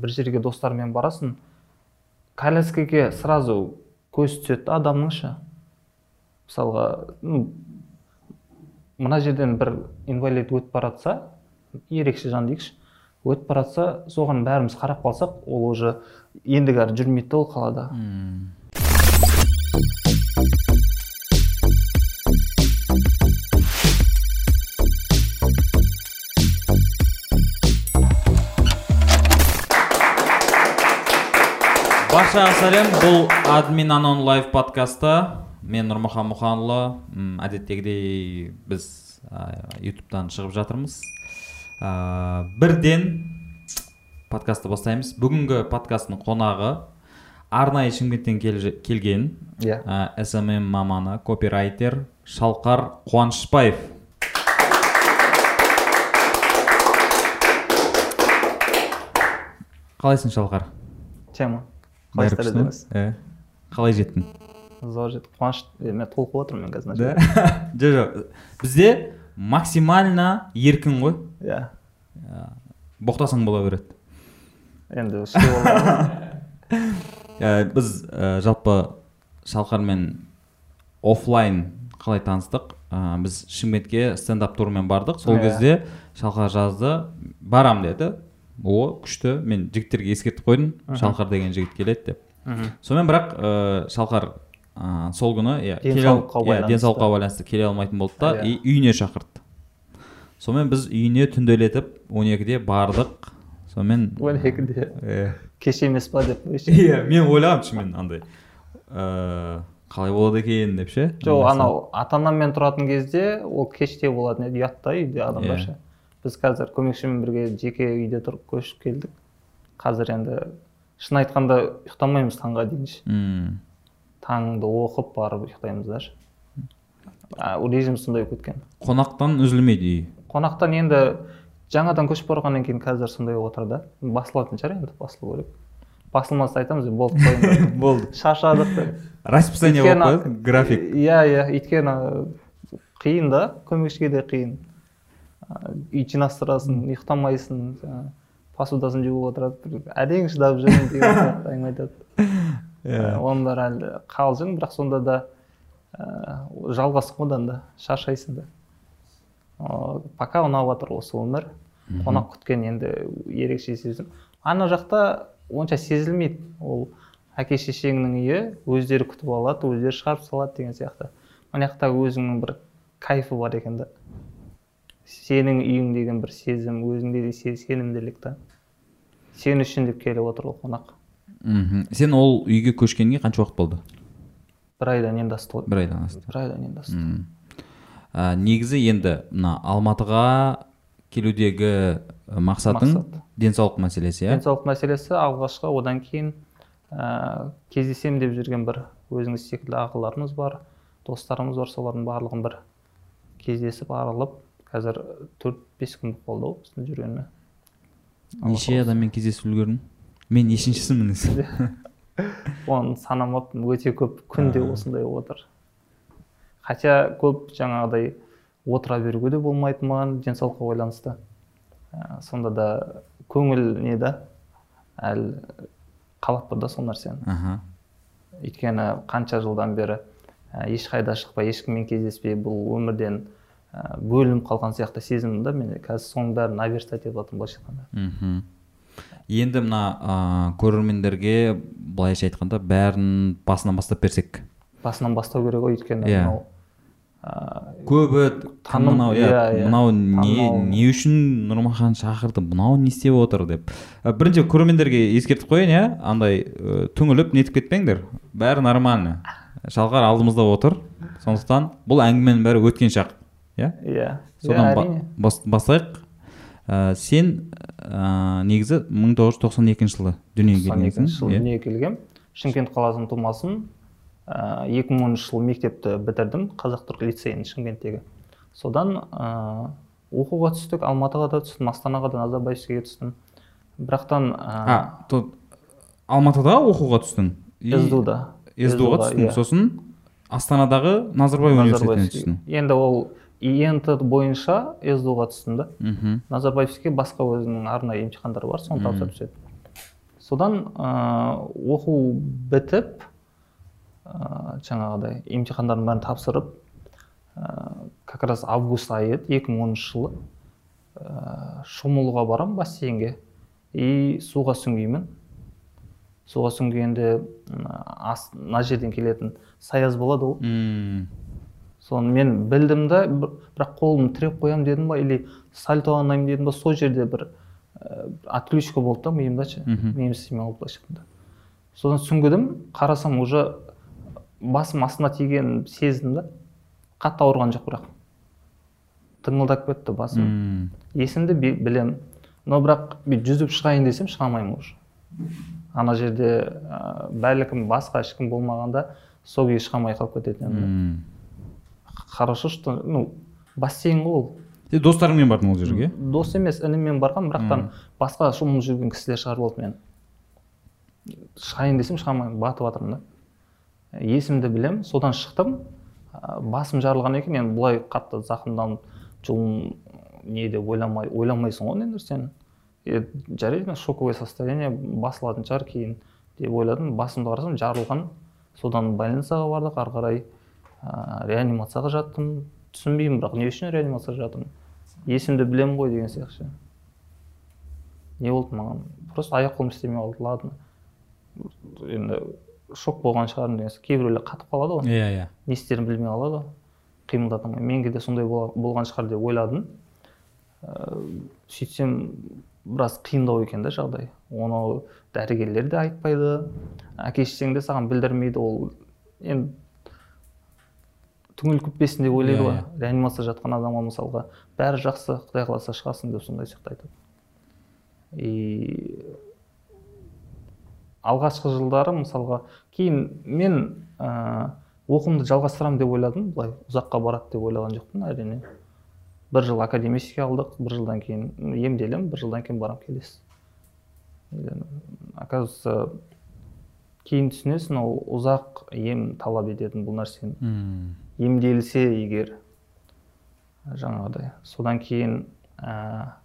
бір жерге достармен барасың коляскаге сразу көз түседі да адамның ше? Мысалға ну, мына жерден бір инвалид өтіп бара ерекше жан дейікші өтіп бара соған бәріміз қарап қалсақ ол уже ендігі әрі жүрмейді да ол қалада. Баршаға сәлем бұл админ анон лайв подкасты. Мен нұрмұхан мұханұлы. Әдеттегідей біз ютубтан шығып жатырмыз. Ә, бірден подкастты бастаймыз. Бүгінгі подкасттың қонағы арнайы шымкенттен кел- келген иә. ә, SMM маманы копирайтер шалқар қуанышбаев. Қалайсың шалқар? Тема Бәрі күшті қалай жеттің? Зор жет қуаныш мен толқып отырмын мен қазір да? Жоқ жоқ. Бізде максимально еркін ғой. Иә. Боқтасаң бола береді. Енді біз жалпы шалқармен оффлайн қалай таныстық? Біз шымкентке стендап турмен бардық. Сол Иә. кезде шалқар жазды. Барам деді. О күшті. Мен жігіттерге ескертіп қойдым. Шалқар деген жігіт келеді деп. Сонымен бірақ ә, шалқар ә, сол күні иә Денсаулыққа иә, байланысты. денсаулыққа байланысты келе алмайтын болды да Иә. и үйіне шақырды. Сонымен біз үйіне түнделетіп 12-де бардық. Сонымен он екіде. Иә. кеш емес па деп иә мен ойлағанмын шынымен андай. Ыыы қалай болады екен деп ше? Жоқ анау ата анаммен тұратын кезде ол кеште болатын еді ұятта үйде адамдар Иә. ше. Біз қазір көмекшімен бірге жеке үйде тұрып көшіп келдік. Қазір енді шын айтқанда ұйықтамаймыз таңға дейін ше. М, таңды оқып барып ұйықтаймыз да ше. А, режим сондай болып кеткен. Қонақтан үзілмейді үй. Қонақтан енді жаңадан көшіп барғаннан кейін қазір сондай болып отыр да. Басылатын шығар енді басылу керек. Басылмаса айтамыз болды қойыңдар. Болды. Шаршадық. Деп расписание болып қояды график. иә иә өйткені қиын да көмекшіге де қиын. Үй жинастырасың ұйықтамайсың жаңағы посудасын жуып отырады бір әрең шыдап жүрмін деген сияқты әңгіме айтады. Иә. оның бәрі әлі қалжың бірақ сонда да ыыы жалғастық одан да шаршайсың да. Ыыы, пока ұнап жатыр осы өмір. Қонақ күткен енді ерекше сезім. Ана жақта онша сезілмейді ол әке шешеңнің үйі өздері күтіп алады өздері шығарып салады деген сияқты. Мына жақта өзіңнің бір кайфы бар екен да. Сенің үйің деген бір сезім өзіңде де се- сенімділік та. Сен үшін деп келіп отыр ол қонақ. Мхм. Сен ол үйге көшкенге қанша уақыт болды? Бір айдан енді асты ғой. Бір айдан асты. Бір айдан енді асты. Ә, негізі енді мына алматыға келудегі мақсатың Мақсат. денсаулық мәселесі иә? Денсаулық мәселесі алғашқы одан кейін ә, кездесемін деп жүрген бір өзіңіз секілді ағаларымыз бар достарымыз бар солардың барлығын бір кездесіп аралап қазір төрт бес күн болды ғой біздің жүргеніне. Неше адаммен кездесіп үлгердің? Мен нешіншісімін оны санамаппын өте көп күнде осындай болып отыр. Хотя көп жаңағыдай отыра беруге де болмайды маған денсаулыққа байланысты. Ә, сонда да көңіл не да? Әлі қалап тұр да сол нәрсені. Аха. Өйткені қанша жылдан бері ә, ешқайда шықпай ешкіммен кездеспей бұл өмірден ә, бөлініп қалған сияқты сезіндім да мен қазір соның бәрін наверстать етіп жатырмын былайша айтқанда. Мхм. Енді мына ә, көрермендерге былайша айтқанда бәрін басынан бастап берсек. Басынан бастау керек ғой өйткені Иә. мынау ә, көбі мынау иә иә, иә. мынау не не үшін нұрмахан шақырды мынау не істеп отыр деп. Ә, бірінші көрермендерге ескертіп қояйын иә? Андай ә, түңіліп нетіп кетпеңдер. Бәрі нормально. Шалқар алдымызда отыр. Сондықтан бұл әңгіменің бәрі өткен шақ. Иә? Иә. Содан иә, бастайық. Ә, сен ә, негізі 1992 жылы дүниеге 92 жылы келгенсің иә. дүниеге келгем. Шымкент қаласының тумасымын. Ә, 2010 жылы мектепті бітірдім қазақ түрік лицейін шымкенттегі. Содан ә, оқуға түстік алматыға да түстім астанаға да назарбаевскийге түстім. Бірақтан а ә, то алматыда оқуға түстің? Сду да сду ға түстің иә. сосын астанадағы назарбаев университетіне түстің. Енді ол ент бойынша сду ға түстім да мхм. Назарбаевский басқа өзінің арнайы емтихандары бар соны тапсырып түседі. Содан ә, оқу бітіп ә, жаңағыдай емтихандардың бәрін тапсырып ә, как раз август айы еді екі мың оныншы жылы ә, шомылуға барамын бассейнге. И суға сүңгимін суға сүңгенде мына жерден келетін саяз болады ғой мм соны мен білдім да бір- бірақ қолымды тіреп қоямын дедім ба или сальтованайын дедім ба сол жерде бір ә, отключка болды да миымда ше миым істемей қалды былайша айтқанда. Содан сүңгідім қарасам уже басым астына тигенін сездім да қатты ауырған жоқ бірақ. Тыңылдап кетті басым. Мм. Есімді би- білем но бірақ бүйтіп жүзіп шығайын десем шыға алмаймын уже. Ана жерде ә, бәлкім басқа ешкім болмағанда сол күйі шыға алмай қалып кететін едім хорошо что ну бассейн ғой ол. Сен достарыңмен бардың ол жерге? Дос емес ініммен барған бірақтан басқа шомылып жүрген кісілер шығарып алды мені шығайын десем шыға алмаймын батып жатырмын да. Есімді білем содан шықтым. Басым жарылған екен енді былай қатты зақымданып жұлын не деп ойламай ойламайсың ғой ондай нәрсені е, жарайды шоковое состояние басылатын шығар кейін деп ойладым басымды қарасам жарылған. Содан больницаға бардық ары қарай ә, реанимацияға жаттым түсінбеймін бірақ не үшін реанимацияға жатырмын есімді білемін ғой деген сияқты. Не болды маған? Просто аяқ қолым істемей қалды ладно. Енді шок болған шығармын деген сияқты. Кейбіреулер қатып қалады ғой. Иә иә. Не істерін білмей қалады ғой. Қимылдата алмай менде де сондай болған шығар деп ойладым. Ыыы сөйтсем біраз қиындау екен да жағдай. Оны дәрігерлер де айтпайды. Әке шешең де саған білдірмейді ол. Енді түңіліп кетпесін деп ойлайды Иә, ғой. Иә. реанимацияда жатқан адамға мысалға. Бәрі жақсы құдай қаласа шығасың деп сондай сияқты айтады. И алғашқы жылдары мысалға кейін мен ә, оқуымды жалғастырамын деп ойладым. Былай ұзаққа барады деп ойлаған жоқпын әрине. Бір жыл академический алдық бір жылдан кейін емделемін бір жылдан кейін барамын келесі. Оказывается кейін түсінесің ол ұзақ ем талап ететін бұл нәрсені. Мм. Емделсе егер жаңағыдай. Содан кейін ә,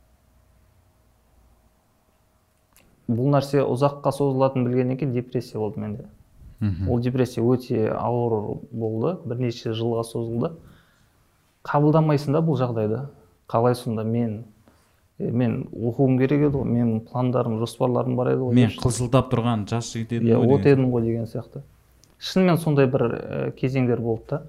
бұл нәрсе ұзаққа созылатынын білгеннен кейін депрессия болды менде. Мхм. Ол депрессия өте ауыр болды. Бірнеше жылға созылды. Қабылдамайсың да бұл жағдайды. Қалай сонда? Мен е, мен оқуым керек еді ғой. Менің пландарым жоспарларым бар еді ғой. Мен қылшылдап тұрған жас жігіт едім иә ғой от едім ғой деген сияқты. Шынымен сондай бір ә, кезеңдер болды да.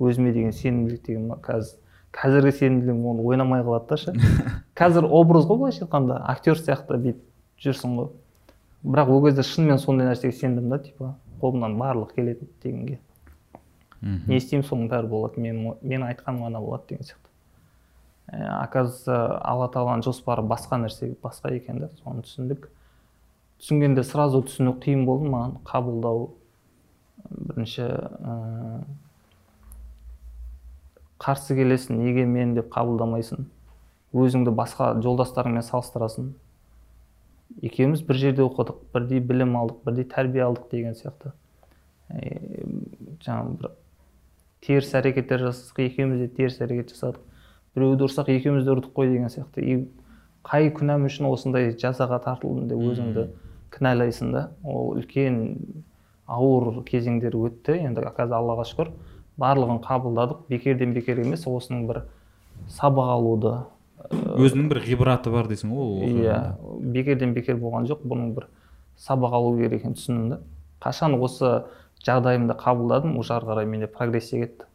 Өзіме деген сенімділік деген қазір қазіргі сенімділігім оны ойнамай қалады да ше. Қазір образ ғой былайша айтқанда актер сияқты бүйтіп жүрсің ғой. Бірақ ол кезде шынымен сондай нәрсеге сендім да типа қолымнан барлық келеді дегенге. Мхм. не істеймін соның бәрі болады мен мен айтқаным ғана болады деген сияқты. Ә, оказывается алла тағаланың жоспары басқа нәрсе басқа екен да соны түсіндік. Түсінгенде сразу түсіну қиын болды маған қабылдау бірінші ә, қарсы келесің неге мен деп қабылдамайсың? Өзіңді басқа жолдастарыңмен салыстырасың. Екеуміз бір жерде оқыдық бірдей білім алдық бірдей тәрбие алдық деген сияқты. Ә, жаңағы бір теріс әрекеттер жасадық екеуміз де теріс әрекет жасадық. Біреуді ұрсақ екеуміз де ұрдық қой деген сияқты. И қай күнәм үшін осындай жазаға тартылдым деп өзіңді кінәлайсың да ол үлкен ауыр кезеңдер өтті. Енді қазір аллаға шүкір. Барлығын қабылдадық. Бекерден бекер емес осының бір сабақ алуды өзінің бір ғибраты бар дейсің ғой ол иә бекерден бекер болған жоқ. Бұның бір сабақ алу керек екенін түсіндім да қашан осы жағдайымды қабылдадым? Уже ары қарай менде прогрессия кетті.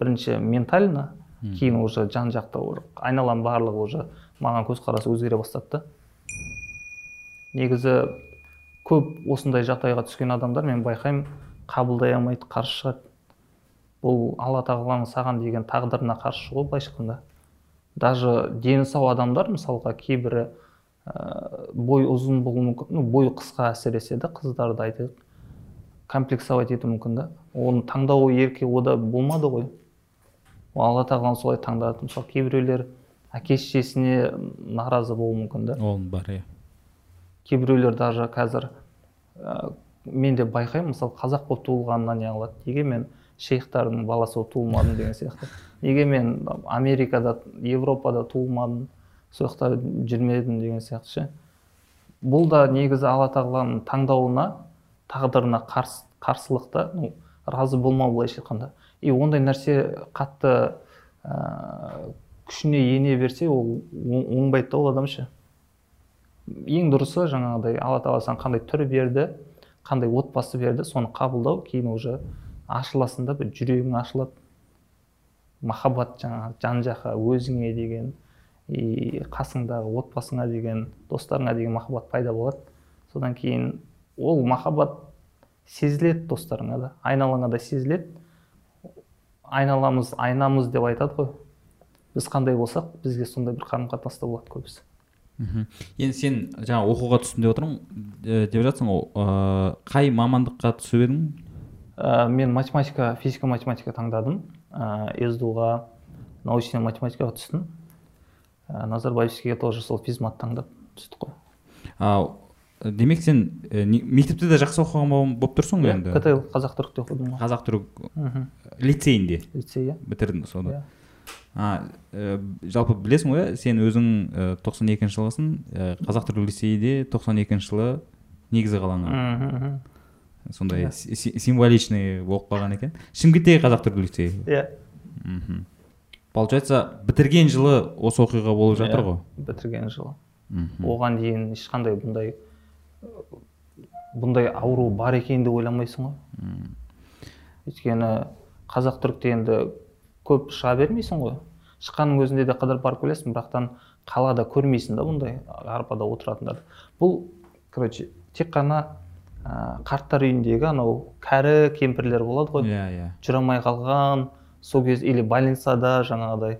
Бірінші ментально кейін уже жан жақты айналам барлығы уже маған көзқарасы өзгере бастады да. Негізі көп осындай жағдайға түскен адамдар мен байқаймын қабылдай алмайды қарсы шығады. Бұл алла тағаланың саған деген тағдырына қарсы шығу былайша айтқанда. Даже дені сау адамдар мысалға кейбірі ә, бой ұзын болуы мүмкін ну бойы қысқа әсіресе да қыздарды айтайық комплексовать етуі мүмкін да. Оны таңдауы ерке ода болмады ғой. Ол алла тағала солай таңдады. Мысалы кейбіреулер әке шешесіне наразы болуы мүмкін да. Ол бар иә. Кейбіреулер даже қазір ә, мен де байқаймын мысалы қазақ болып туылғанына не қылады. Неге мен шейхтардың баласы болып туылмадым деген сияқты. Неге мен америкада европада туылмадым сол жақта жүрмедім деген сияқты ше. Бұл да негізі алла тағаланың таңдауына тағдырына қарс, қарсылықта ну, разы болмау былайша айтқанда. И ондай нәрсе қатты ә, күшіне ене берсе ол оң- оңбайды да ол адам ше. Ең дұрысы жаңағыдай алла тағала саған қандай түр берді қандай отбасы берді соны қабылдау кейін уже ашыласың да бір жүрегің ашылады. Махаббат жаңағы жан жаққа өзіңе деген и қасыңдағы отбасыңа деген достарыңа деген махаббат пайда болады. Содан кейін ол махаббат сезіледі достарыңа да айналаңа да сезіледі. Айналамыз айнамыз деп айтады ғой. Біз қандай болсақ бізге сондай бір қарым қатынаста болады көбісі. Мхм. Енді сен жаңа оқуға түстім деп отырмын деп жатсың ғой қай мамандыққа түсіп едің? Ә, мен математика физика математика таңдадым. Ә, сду ға научная математикаға түстім. Ә, назарбаевскийге тоже сол физмат таңдап түстік қой. А демек сен ә, мектепте де жақсы оқыған бо- болып тұрсың ғой иә енді? Ктл қазақ түрікте оқыдым ғой. Қазақ түрік лицейінде? Лицей иә. Бітірдің соны. Иә. а ә, жалпы білесің ғой сен өзің ә, тоқсан екінші жылғысың. Ә, қазақ түрік лицейде тоқсан екінші жылы негізі қаланған. Сондай си- си- символичный болып қалған екен. Шымкенттегі қазақ түрік лицейі. Иә. Мхм. Получается бітірген жылы осы оқиға болып жатыр Иә, ғой? бітірген жылы. Мхм. оған дейін ешқандай бұндай бұндай ауру бар екенін де ойламайсың ғой. Өйткені қазақ түрікте енді көп шыға бермейсің ғой. Шыққанның өзінде де қыдырып барып келесің бірақтан қалада көрмейсің да бұндай арбада отыратындарды бұл короче тек қана ә, қарттар үйіндегі анау кәрі кемпірлер болады ғой. Иә иә. Жүре алмай қалған сол кез или больницада жаңағыдай.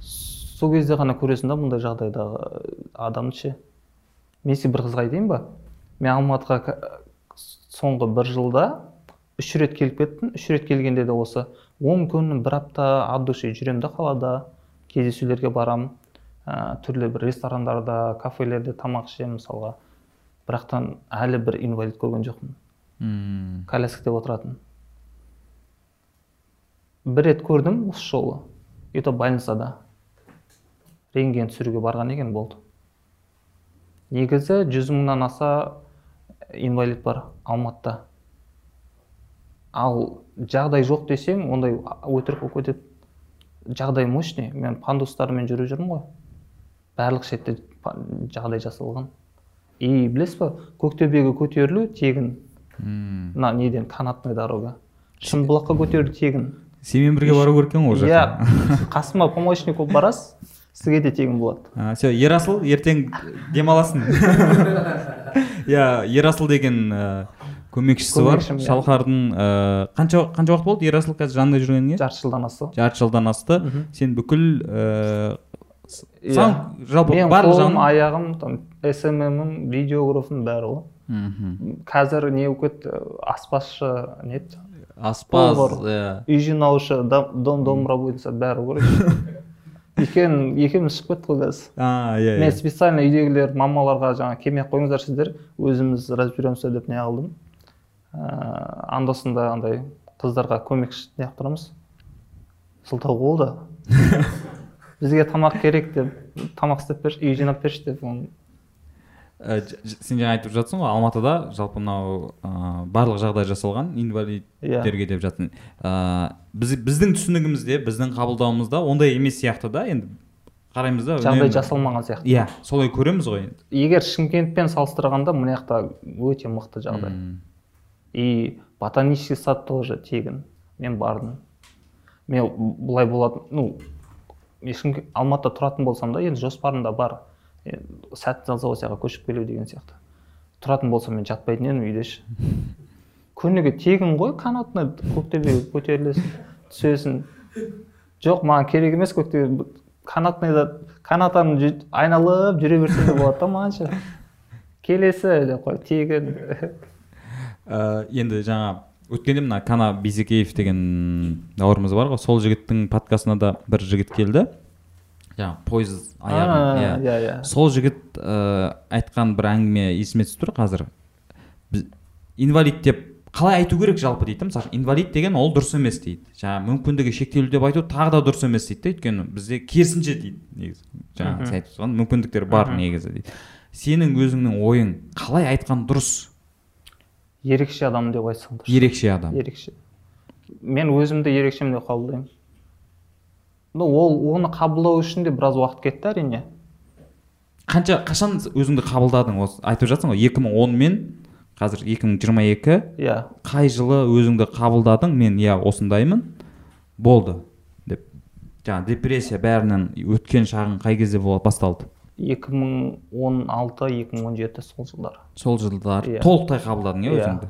Сол кезде ғана көресің да бұндай жағдайдағы адамды ше? Мен сізге бір қызға айтайын ба? Мен алматыға ка- соңғы бір жылда үш рет келіп кеттім. Үш рет келгенде де осы он күн бір апта от души жүремін да қалада. Кездесулерге барамын ә, түрлі бір ресторандарда кафелерде тамақ ішемін мысалға бірақтан әлі бір инвалид көрген жоқпын. М. коляскада отыратын. Бір рет көрдім осы жолы. И то больницада. Рентген түсіруге барған екен болды. Негізі жүз мыңнан аса инвалид бар алматыда. Ал жағдай жоқ десең ондай өтірік болып кетеді жағдай мощный. Мен пандустармен жүріп жүрмін ғой. Барлық шетте жағдай жасалған. И білесіз ба көктөбеге көтерілу тегін. Мына неден канатная дорога шымбұлаққа көтерілу тегін. Сенімен бірге бару керек екен ғой ол иә. жаққа қасыма помощник болып барасыз сізге де тегін болады. Все ерасыл ертең демаласың. Иә ерасыл деген ә, көмекшісі бар. Иә. шалқардың ә, қанша қанша уақыт болды? Ерасыл қазір жанында жүргеніңе жарты жылдан асты. Жарты жылдан асты. Сен бүкіл ә, Иә. жалпы барлық қолым жағын аяғым там сммім видеографым бәрі ғой Мгм. қазір не болып кетті? Аспазшы не еді аспаз иә. үй жинаушы дом дом домработница бәрі короче екен екеуміз шығып кеттік қой қазір. А иә мен иә. специально үйдегілер мамаларға жаңа келмей ақ қойыңыздар сіздер. Өзіміз разберемся деп не қылдым ыыы анда санда андай қыздарға көмекші неғып тұрамыз? Сылтау болды. бізге тамақ керек деп тамақ істеп берші үй жинап берші деп оны Ә, сен жаңа айтып жатсың ғой алматыда жалпы мынау ә, барлық жағдай жасалған инвалидтерге деп жатсың ә, біз, біздің түсінігімізде біздің қабылдауымызда ондай емес сияқты да енді қараймыз да жағдай жасалмаған сияқты. Иә солай көреміз ғой енді. Егер шымкентпен салыстырғанда мына жақта өте мықты жағдай. И ботанический сад тоже тегін. Мен бардым. Мен былай болатын ну Шымкент- алматыда тұратын болсам да енді жоспарымда бар. Сәтті заводияға көшіп келу деген сияқты. Тұратын болсам мен жатпайтын едім үйде ше. Күніге тегін ғой канатный көктөбеге көтерілесің түсесің. Жоқ маған керек емес көктөбе канатныйда канатаны айналып жүре берсең де болады да маған ше. Келесі деп қой тегін. Ә, енді жаңа өткенде мына кана бизекеев деген бауырымыз бар ғой. Сол жігіттің подкастына да бір жігіт келді. Жаңағы пойыз аяғын иә. иә иә. Сол жігіт ә, айтқан бір әңгіме есіме түсіп тұр қазір. Біз инвалид деп қалай айту керек жалпы дейді мысалы. Инвалид деген ол дұрыс емес дейді. Жаңағы мүмкіндігі шектеулі деп айту тағы да дұрыс емес дейді да өйткені бізде керісінше дейді негізі. Жаңағы сен айтып мүмкіндіктер бар негізі дейді. Сенің өзіңнің ойың қалай айтқан дұрыс? Ерекше адам деп айтсаң дұрыс ерекше адам. Ерекше. Мен өзімді ерекшемін деп қабылдаймын. Ну ол оны қабылдау үшін де біраз уақыт кетті әрине. Қанша қашан өзіңді қабылдадың? Осы айтып жатсың ғой 2010 мен қазір 2022 иә. Қай жылы өзіңді қабылдадың? Мен иә осындаймын. Болды. Деп жаңағы депрессия бәрінен өткен шағың қай кезде басталды? 2016-2017 сол жылдар. Сол жылдар. Иә. толықтай қабылдадың иә. өзіңді?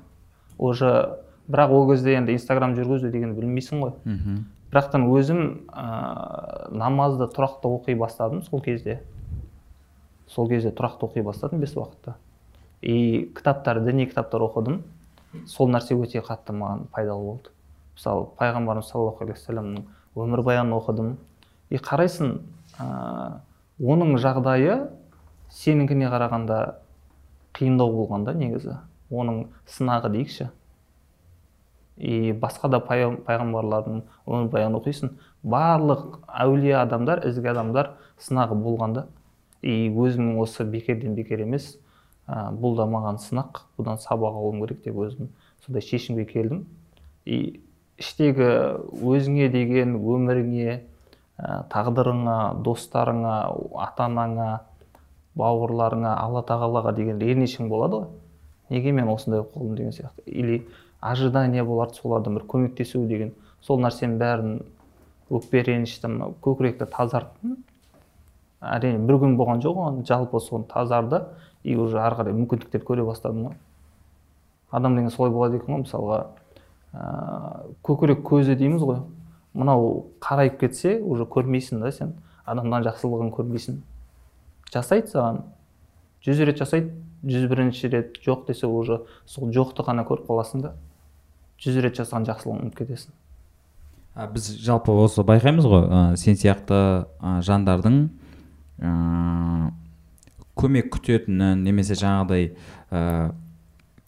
Уже бірақ ол кезде енді инстаграм жүргізу дегенді білмейсің ғой. Мхм. Бірақтан өзім ә, намазды тұрақты оқи бастадым сол кезде. Сол кезде тұрақты оқи бастадым бес уақытта. И кітаптар діни кітаптар оқыдым. Сол нәрсе өте қатты маған пайдалы болды. Мысалы пайғамбарымыз саллаллаху алейхи вассаламның өмірбаянын оқыдым. И қарайсың ә, оның жағдайы сенікіне қарағанда қиындау болған да негізі. Оның сынағы дейікші. И басқа да пай- пайғамбарлардың өмірбаянын оқисың. Барлық әулие адамдар ізгі адамдар сынағы болған да и өзім осы бекерден бекер емес ә, бұл да маған сынақ. Бұдан сабақ алуым керек деп өзім сондай шешімге келдім. И іштегі өзіңе деген өміріңе тағдырыңа достарыңа ата анаңа бауырларыңа алла тағалаға деген ренішің болады ғой. Неге мен осындай болып қалдым деген сияқты. Или ожидание болады солардан бір көмектесу деген. Сол нәрсенің бәрін өкпе ренішті көкіректі тазарттым. Әрине бір күн болған жоқ оған. Жалпы соны тазарды и уже ары қарай мүмкіндіктер көре бастадым ғой. Адам деген солай болады екен ғой мысалға. Ә, көкірек көзі дейміз ғой. Мынау қарайып кетсе уже көрмейсің да сен. Адамның жақсылығын көрмейсің. Жасайды саған. Жүз рет жасайды. Жүз бірінші рет жоқ десе уже сол жоқты ғана көріп қаласың да. Жүз рет жасаған жақсылығын ұмытып кетесің. Біз жалпы осы байқаймыз ғой. Ә, сен сияқты ә, жандардың ә, көмек күтетінін немесе жаңағыдай ә,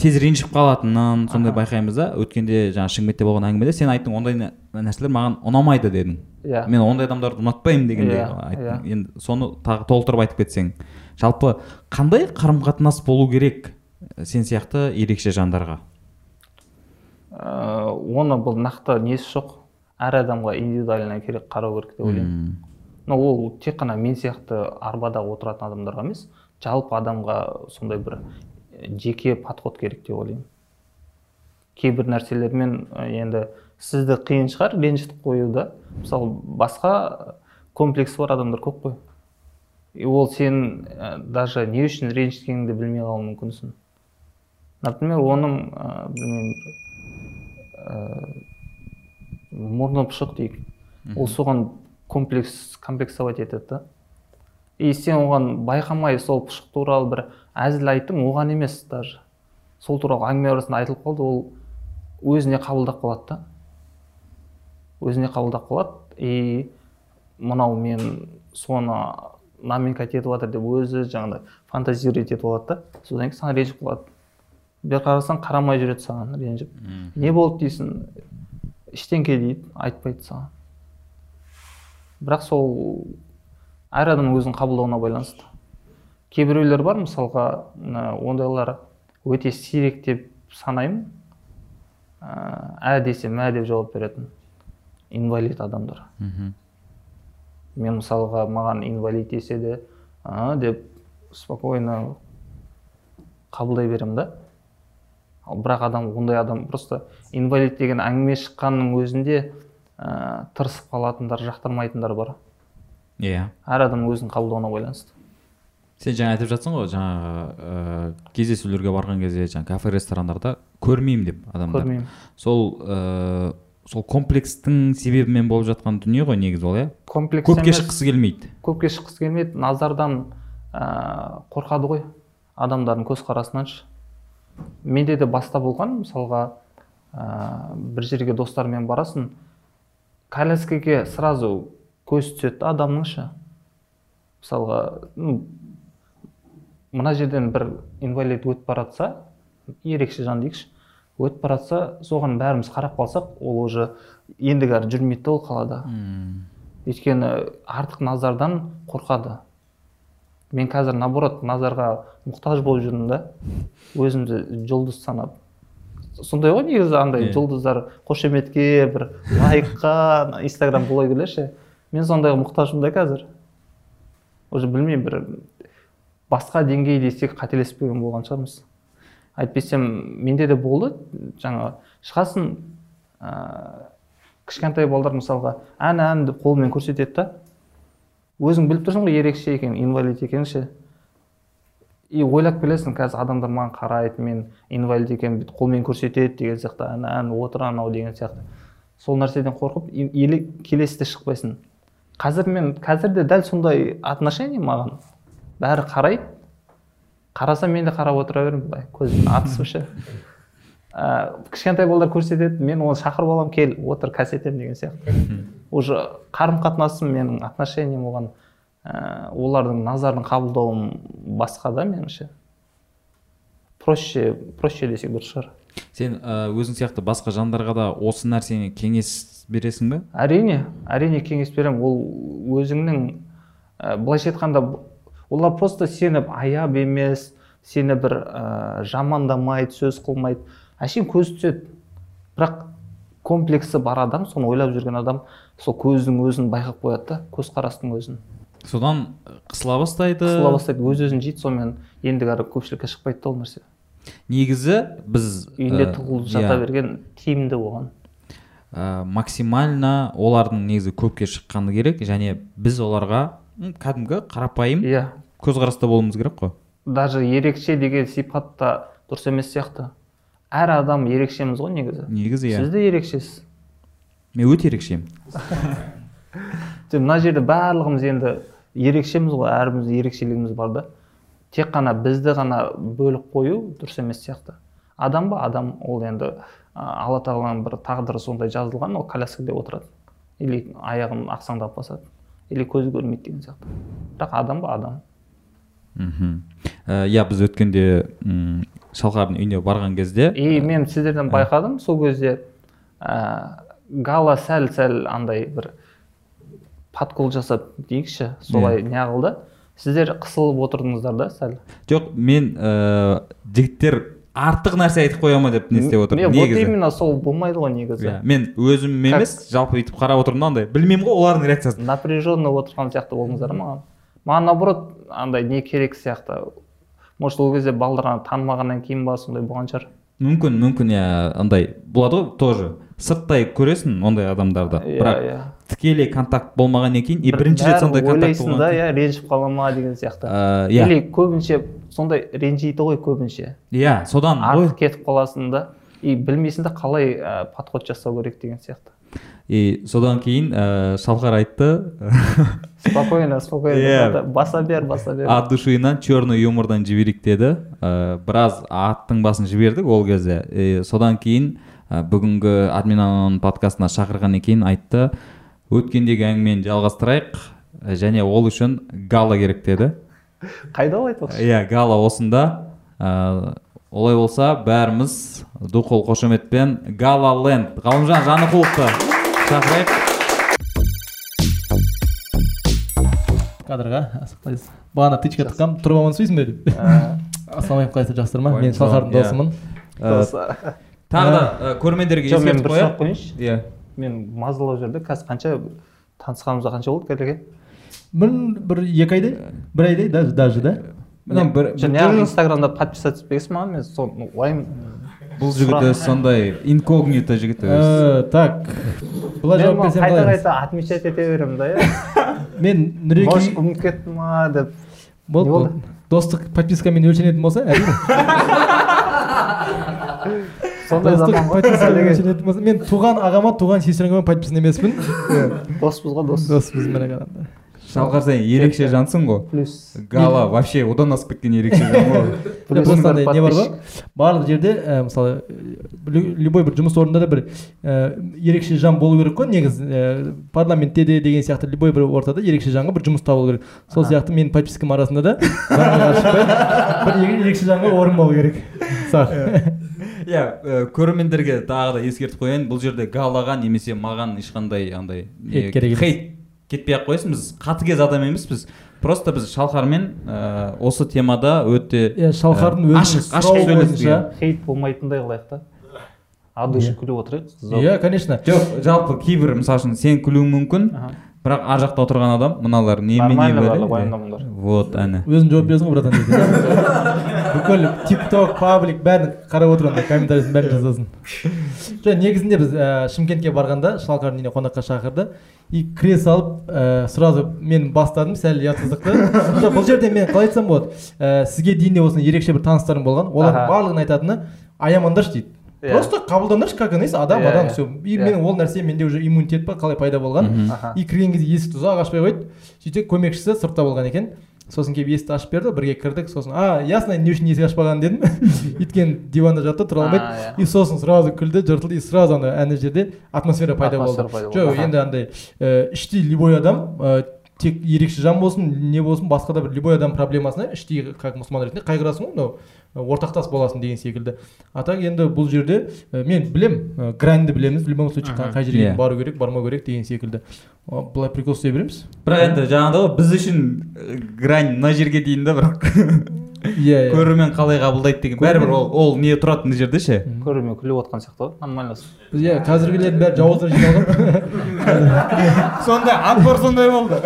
тез ренжіп қалатынын сондай байқаймыз да. Өткенде жаңағы шымкентте болған әңгімеде сен айттың ондай нә- нәрселер маған ұнамайды дедің. Иә. Мен ондай адамдарды ұнатпаймын дегендей Иә, айттың. енді соны тағы толықтырып айтып кетсең. Жалпы қандай қарым қатынас болу керек ә, сен сияқты ерекше жандарға? Ә, оны бұл нақты несі жоқ. Әр адамға индивидуально керек қарау керек деп ойлаймын. Но ол тек қана мен сияқты арбада отыратын адамдарға емес жалпы адамға сондай бір э, жеке подход керек деп ойлаймын. Кейбір нәрселермен енді сізді қиын шығар ренжітіп қоюда мысалы басқа комплексы бар адамдар көп қой. И ол сен ә, даже не үшін ренжіткеніңді білмей қалуы мүмкінсің например оның ә, білмеймін ә, мұрны пұшық дейік. Ол соған комплекс комплексовать етеді да. И сен оған байқамай сол пұшық туралы бір әзіл айттың оған емес даже. Сол туралы әңгіме арасында айтылып қалды ол өзіне қабылдап қалады да. Өзіне қабылдап қалады. И мынау мен соны намекать етіп жатыр деп өзі жаңағыдай фантазировать етіп алады да. Содан кейін саған ренжіп қалады. Бері қарасаң қарамай жүреді саған ренжіп. Не болды дейсің ештеңке дейді айтпайды саған. Бірақ сол әр адамның өзінің қабылдауына байланысты. Кейбіреулер бар мысалға ондайлар өте сирек деп санаймын. Ә, ә десе мә деп жауап беретін инвалид адамдар. Мгм. мен мысалға маған инвалид десе де а деп спокойно қабылдай беремін да ал бірақ адам ондай адам просто инвалид деген әңгіме шыққанның өзінде ә, тырысып қалатындар жақтырмайтындар бар. Иә. Әр адамның өзінің қабылдауына байланысты. Сен жаңа айтып жатсың ғой жаңағы ә, кездесулерге барған кезде жаңағы кафе ресторандарда көрмеймін деп адамдар. Көрмеймін. Сол ә, сол комплекстің себебімен болып жатқан дүние ғой негізі ол иә? Комплекс көпке шыққысы келмейді. Көпке шыққысы келмейді. Назардан ә, қорқады ғой адамдардың көзқарасынаншы менде де баста болған мысалға ә, бір жерге достармен барасың коляскаге сразу көз түседі да адамның ше. Мысалға ну, мына жерден бір инвалид өтіп бара жатса ерекше жан дейікші. Өтіп бара жатса соған бәріміз қарап қалсақ ол уже ендігі әрі жүрмейді да ол қалада. Өйткені артық назардан қорқады. Мен қазір наоборот назарға мұқтаж болып жүрмін да өзімді жұлдыз санап. Сондай ғой негізі андай Иә. жұлдыздар қошеметке бір лайкқа инстаграм блогерлер мен сондайға мұқтажмын да қазір. Уже білмеймін бір басқа деңгей десек қателеспеген болған шығармыз. Әйтпесем менде де болды. Жаңа шығасың ыыы кішкентай балдар мысалға ән ән деп қолымен көрсетеді да. Өзің біліп тұрсың ғой ерекше екенін инвалид екенін ше. И ойлап келесің қазір адамдар маған қарайды мен инвалид екенімді бүйтіп қолмен көрсетеді деген сияқты ән ән отыр анау деген сияқты. Сол нәрседен қорқып келесіде шықпайсың. Қазір мен қазір де дәл сондай отношение маған. Бәрі қарайды қараса мен де қарап отыра беремін былай. Көзім атысып ше ә, кішкентай балалар көрсетеді мен оны шақырып аламын кел отыр кәсетемін деген сияқты. Уже қарым қатынасым менің отношением оған ә, олардың назарын қабылдауым басқа да меніңше. Проще проще десек дұрыс шығар. Сен ә, өзің сияқты басқа жандарға да осы нәрсені кеңес бересің бе? Әрине әрине кеңес беремін. Ол өзіңнің ә, былайша айтқанда олар просто сені аяп емес сені бір ә, жамандамайды сөз қылмайды. Әшейін көз түседі. Бірақ комплексі бар адам соны ойлап жүрген адам сол көздің өзін байқап қояды да көзқарастың өзін. Содан қысыла бастайды. Қысыла бастайды өз өзін жейді сонымен ендігі ары көпшілікке шықпайды да ол нәрсе. Негізі біз үйінде ә, тығылып иә, жата берген тиімді оған. Ә, максимально олардың негізі көпке шыққаны керек және біз оларға кәдімгі қарапайым иә. көзқараста болуымыз керек қой. Даже ерекше деген сипат та дұрыс емес сияқты. Әр адам ерекшеміз ғой негізі. Негізі иә. Сіз де ерекшесіз. Мен өте ерекшемін. Мына жерде барлығымыз енді ерекшеміз ғой әрбіріміздің ерекшелігіміз бар да. Тек қана бізді ғана бөліп қою дұрыс емес сияқты. Адам ба? Адам ол енді алла тағаланың бір тағдыры сондай жазылған ол коляскада отырады. Или аяғын ақсаңдап басады. Или көзі көрмейді деген сияқты. Бірақ адам ба адам. Мхм. Ә, иә біз өткенде м, шалқардың үйіне барған кезде и мен сіздерден байқадым сол кезде ә, гала сәл сәл андай бір подкол жасап дейікші солай неғылды сіздер қысылып отырдыңыздар да сәл. Жоқ мен ә, жігіттер артық нәрсе айтып қоя ма деп не істеп отырмын вот негізі. именно сол болмайды ғой негізі. Иә, мен өзім емес жалпы өйтіп қарап отырмын да андай. Білмеймін ғой олардың реакциясын. Напряженно отырған сияқты болдыңыздар маған маған наоборот андай не керек сияқты. Может ол кезде балдар танымағаннан кейін ба сондай болған шығар? Мүмкін мүмкін иә андай. Болады ғой тоже. Сырттай көресің ондай адамдарды. Иә, бірақ иә. тікелей контакт болмағаннан кейін и Бір- бірінші рет сондай контакт да иә ренжіп қала ма деген сияқты. Ә, иә. Или көбінше сондай ренжиді ғой көбінше. Иә содан ғой артық кетіп қаласың да и білмейсің да қалай ә, подход жасау керек деген сияқты. И содан кейін ә, шалқар айтты. Спокойно спокойно. Бата- баса бер баса бер. от душиынан черный юмордан жіберейік деді. Ә, біраз аттың басын жібердік ол кезде. И содан кейін ә, бүгінгі админ аноның подкастына шақырғаннан кейін айтты. Өткендегі әңгімені жалғастырайық. Және ол үшін гала керек деді. Қайда ол айтпақшы иә гала осында. Ә, олай болса бәріміз ду қол қошеметпен гала ленд ғалымжан жанықұловты шақырайық. Кадрға асықпайсыз бағана тычка тыққанмын тұрып амандаспайсың ба деп? Ассалаумағалейкум қалайсыздар жақсыздар ма? Мен шалқардың Иә. досымын. Ә, тағы да ә, көрермендерге жоқ мен бір сұрақ қояйыншы иә. Мен мазалап жүрді қазір қанша танысқанымызға қанша болды кәдеге бір бір екі айдай? бір айдай даже даже да? Неғып инстаграмда подписаться етпегенсің маған мен соны уайым. Бұл жігіт өзі сондай инкогнито жігіт өзі. Э, так. Былай жауап берсем қайта қайта отмечать ете беремін да иә. Мен может нұреке ұмытып кеттім ма деп. Болды не болды? болды? Достық подпискамен өлшенетін болса әрине. Сондай заман ғой. мен туған ағама туған сестраңа подписан емеспін. Доспыз ғой дос. Доспыз міне қарағанда. Шалқар сен ерекше жансың ғой. Плюс. Гала вообще одан асып кеткен ерекше жан ғой. Просто не бар ғой? Барлық жерде ә, мысалы лю- любой бір жұмыс орнында да бір ә, ерекше жан болу керек қой. Негізі ә, парламентте де деген сияқты любой бір ортада ерекше жанға бір жұмыс табылу керек. Сол сияқты менің подпискам арасында да бір ере- ерекше жанға орын болу керек. Иә. Ә, көрермендерге тағы да ескертіп қояйын. Бұл жерде галаға немесе маған ешқандай андай не- Хейт керек емес. хейт кетпей ақ қойсын біз қатыгез адам емеспіз. Просто біз шалқармен ә, осы темада өте иә шалқардың өзінің ашық ашық келген. хейт болмайтындай қылайық та. От души күліп отырайық иә конечно. Жоқ жалпы кейбір мысалы үшін сен күлуің мүмкін бірақ ар жақта отырған адам мыналар не Нормально не вот әне өзің жауап бересің ғой братан дейді. бүкіл тик ток паблик бәрін қарап отыр анда комментарийсін бәрін жазасың. Жоқ негізінде біз ә, шымкентке барғанда шалқардың үйіне қонаққа шақырды. И кіре салып ә, сразу мен бастадым сәл ұятсыздықты. Жоқ бұл жерде мен қалай айтсам болады ә, сізге дейін де осындай ерекше бір таныстарым болған. Олардың Аха. барлығын айтатыны аямаңдаршы дейді. Иә. просто қабылдаңдаршы как есть адам Иә, адам иә. все и мен ол нәрсе менде уже иммунитет па қалай пайда болған. И кірген кезде есікті ұзақ ашпай қойды. Сөйтсек көмекшісі сыртта болған екен. Сосын келіп есікті ашып берді бірге кірдік сосын а ясно не үшін есік ашпағанын дедім өйткені диванда жатты тұра алмайды. А, и сосын сразу күлді жыртылды и сразу ана ана жерде атмосфера пайда болды. жоқ енді андай ә, іштей любой адам ә, тек ерекше жан болсын не болсын басқа да бір любой адам проблемасына іштей как мұсылман ретінде қайғырасың ғой мынау ортақтас боласың деген секілді. А так енді бұл жерде ә, мен білем ә, граньды білеміз. В любом случае қай жерге Иә. бару керек бармау керек деген секілді. Былай прикол істей береміз? Бірақ енді жаңағыдай ғой біз үшін грань мына жерге дейін да бірақ иә иә. көрермен қалай қабылдайды деген бәрібір ол, ол не тұрады мына жерде ше? Көрермен күліп отқан сияқты ғой нормально. Біз иә қазіргілердің бәрі жауыздар жиналған сондай отбор сондай болды.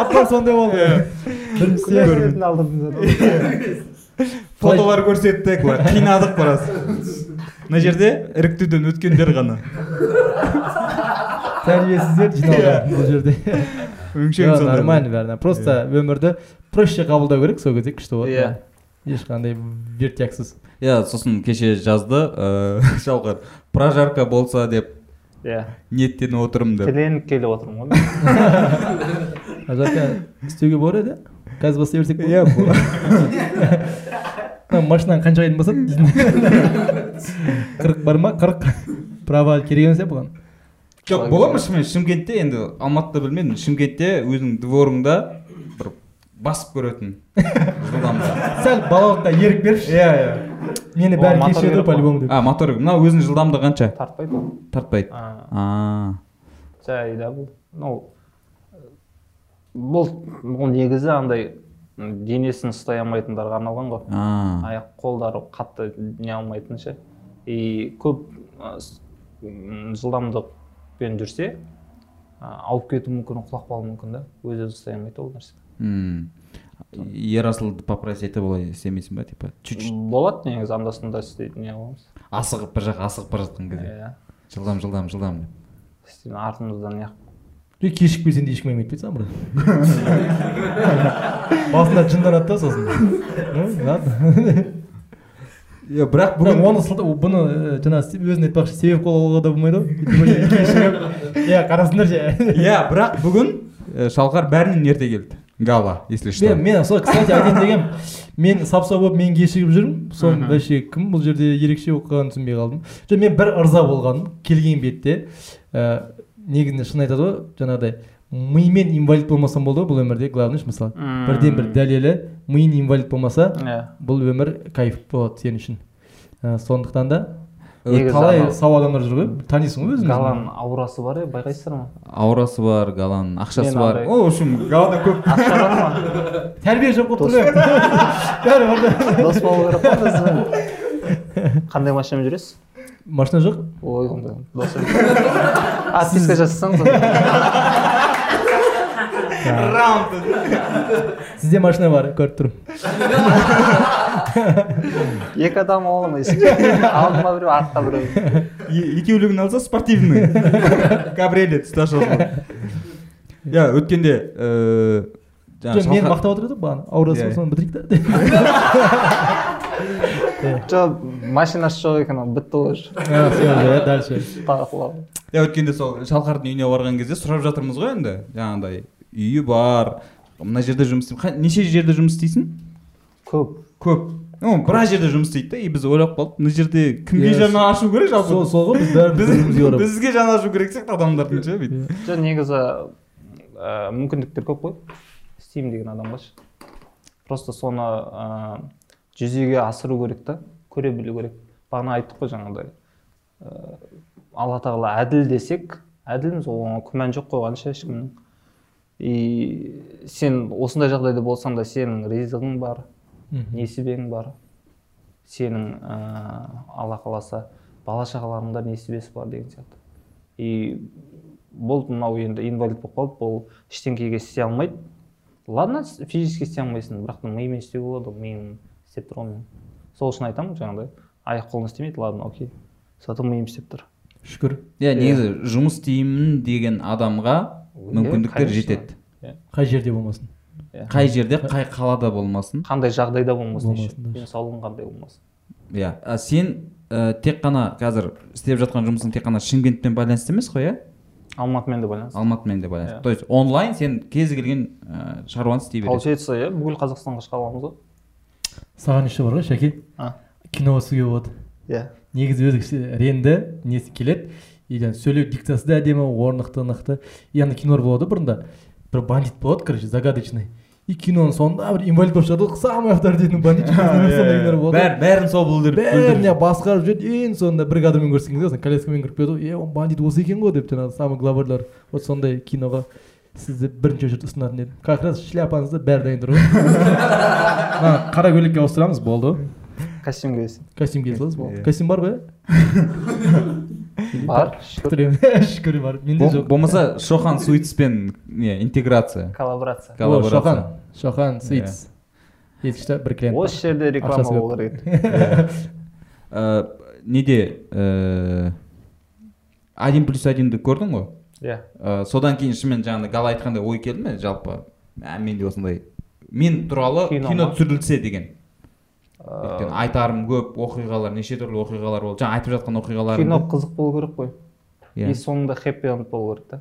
Аттар сондай болды. Біріншісі фотолар көрсеттік былай қинадық біраз мына жерде іріктеуден өткендер ғана. Тәрбиесіздер жиналған бұл жерде. Өңшең сондай нормально бәріне. Просто өмірді проще қабылдау керек сол кезде күшті болады Иә. ешқандай вертяксыз. Иә сосын кеше жазды ыыы шалқар прожарка болса деп иә. ниеттеніп отырмын деп. Тіленіп келіп отырмын ғой мен. ажарка істеуге болады еді? Қазір бастай берсек иә Мына машинаң қаншаға дейін басады дейсің қырық бар ма? Қырық. Права керек емес иә бұған. Жоқ бола ма шынымен? Шымкентте енді алматыда білмедім. Шымкентте өзіңнің дворыңда бір басып көретін сәл балалыққа ерік берші. Иә иә. Мені бәрі керек қой. по-любому деп. а мотор мынау өзінің жылдамдығы қанша? Тартпайды ғой тартпайды. Жай да бұл. Ну бұл бұл негізі андай денесін ұстай алмайтындарға арналған ғой. Аяқ қолдары қатты не алмайтын ше. И көп жылдамдықпен жүрсе а, ауып кетуі мүмкін құлап қалуы мүмкін да. Өз өзін ұстай алмайды ол нәрсе. Ерасылды попросить етіп олай істемейсің ба типа чуть чуть болады негізі анда санда істейтін не қыламыз асығып бір жаққа асығып бара жатқан кезде. Иә жылдам жылдам жылдам. Деп артымыздан не Кешігіп келсең де ешкім әңгіме айтпайды саған брат басында жынданады да сосын Ну, ладно иә бірақ бірақ оны бұны жаңағы өзің айтпақшы себеп қылуға да болмайды ғой иә қарасыңдаршы иә бірақ бүгін шалқар бәрінен ерте келді гала если что мен мен сол кстати айтайын дегенмін мен сапса болып мен кешігіп жүрмін соны вообще кім бұл жерде ерекше болып қалғанын түсінбей қалдым. Жоқ мен бір ырза болғаным. Келген бетте ә, негізінде шын айтады ғой жаңағыдай миымен инвалид болмасам болды ғой бұл өмірде главный мысалы. Бірден бір дәлелі миың инвалид болмаса иә. бұл өмір кайф болады сен үшін. Ә, сондықтан да талай сау адамдар жүр ғой. Танисың ғой өзің галаның аурасы бар иә байқайсыздар ма? Аурасы бар галаның ақшасы бар. в общем галада көп. Ақша бар ма? Тәрбие жоқ болып тұр дос болу керек қой қандай машинамен жүресіз? Машина жоқ? Ой онда. Отписка жасасаңыз онда. сізде машина бар көріп тұрмын. Екі адам ала алмайсың алдыма біреу артқа біреу. Екеулігін алса спортивный. Кабриолет стажер иә өткенде ыыы жоқ мені мақтап отыр еді бағана. Аурасы Иә. бар соны бітірейік та. Жоқ машинасы жоқ екен ол бітті ғой уже. Иә дальше иә өткенде сол шалқардың үйіне барған кезде сұрап жатырмыз ғой енді. Жаңағыдай үйі бар мына жерде жұмыс істеймін. Неше жерде жұмыс істейсің? Көп. Көп. Ну біраз жерде жұмыс істейді да и біз ойлап қалдық мына жерде кімге Иә, жаны ашу керек жалпы? Сол сол ғой біз бәріміз бізге жаны ашу керек сияқты адамдардың ше бүйтіп. Жоқ негізі мүмкіндіктер көп қой. Істеймін деген адамға ше просто соны ә, жүзеге асыру керек та көре білу керек. Бағана айттық қой жаңағыдай. Ә, алла тағала әділ десек әділміз ғой оған күмән жоқ қой оған ешкімнің. И сен осындай жағдайда болсаң да сенің ризығың бар несібең бар. Сенің ә, алла қаласа бала шағаларың да несібесі бар деген сияқты. И болды мынау енді инвалид болып қалды бұл ештеңкеге істей алмайды. Ладно физически істей алмайсың бірақ та миымен істеуге болады ғой миың істеп тұр ғой сол үшін айтамын жаңағыдай аяқ қолың істемейді ладно окей. Зато миым істеп тұр. Шүкір. Иә. негізі жұмыс істеймін деген адамға мүмкіндіктер жетеді. қай жерде болмасын? Иә. қай жерде қай қалада болмасын? Қандай жағдайда болмасын денсаулығың қандай болмасын? Иә. А сен ә, тек қана қазір істеп жатқан жұмысың тек қана шымкентпен байланысты емес қой иә? Алматымен де байланысты. Алматымен де байланысты. Иә. то есть онлайн сен кез келген ә, шаруаны істей бересің. Получается иә бүкіл қазақстанға шыға аламыз ғой. Саған еще бар ғой шәке а. Киноға түсуге болады. Иә. Негізі өзі ренді несі келеді и сөйлеу диктасы да әдемі орнықты нықты. И ана кинолар болады бұрында. Бір бандит болады короче загадочный. И киноның соңында бір инвалид болып шығады ғой самый авторитетный болады бәрін бәрін сол бүлдіріп бәріне басқарып жүреді ең соңында бір кадрмен көрсең кезде коляскамен кіріп келеді ғой е ол бандит осы екен ғой деп жаңағы самый главарьлар вот сондай киноға сізді бірінші очередь ұсынатын едім как раз шляпаңызды бәрі дайын тұр ғой мына қара көйлекке ауыстырамыз болды костюм киесің костюм кие саласыз болды Иә. костюм бар ғой иә бар шүкір. бар. Менде жоқ. болмаса шохан суитспен не интеграция. Коллаборация. Коллаборация. Шохан етішті бір клиент. Осы жерде реклама болу керек еді. Неде один плюс одинді көрдің ғой? Иә. Содан кейін шынымен жаңағыдай гала айтқандай ой келді ме? Жалпы ә, менде осындай мен туралы Кино түсірілсе деген. Өйткені Ә, айтарым көп оқиғалар неше түрлі оқиғалар болды. Жаңа айтып жатқан оқиғалар кино қызық болу керек қой. Иә. и соңында хэппи энд болу керек та.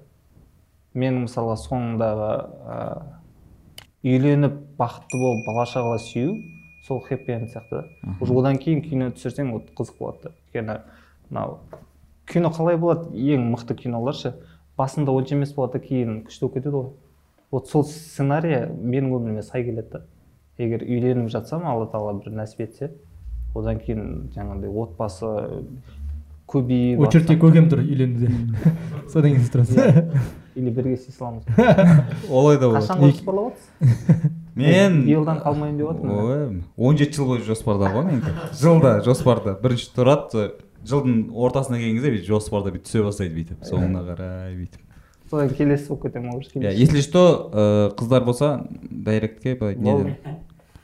Мен мысалға соңындағы ә, үйленіп бақытты болып бала шағала сүю сол хэппи энд сияқты да. Уже одан кейін кино түсірсең вот қызық болады да. Өйткені мынау кино қалай болады? Ең мықты кинолар ше? Басында онша емес болады да кейін күшті болып кетеді ғой. Вот сол сценарий менің өміріме сай келеді да. Егер үйленіп жатсам алла тағала бір нәсіп етсе одан кейін жаңағыдай отбасы көбейіп очередьте көкем тұр үйленуде. Содан кейін сіз тұрасыз или бірге істей саламыз. Олай да болады. Қашанға жоспарлап отырсыз? Мен биылдан қалмайын деп отырмын? Ой он жеті жыл бойы жоспарда ғой менікі. Жылда жоспарда. Бірінші тұрады жылдың ортасына келген кезде бүйтіп жоспарда бүйтіп түсе бастайды бүйтіп. Соңына қарай бүйтіп. Содан келесі болып кетемін может иә если что ә, қыздар болса дайректке былай не Болды. деп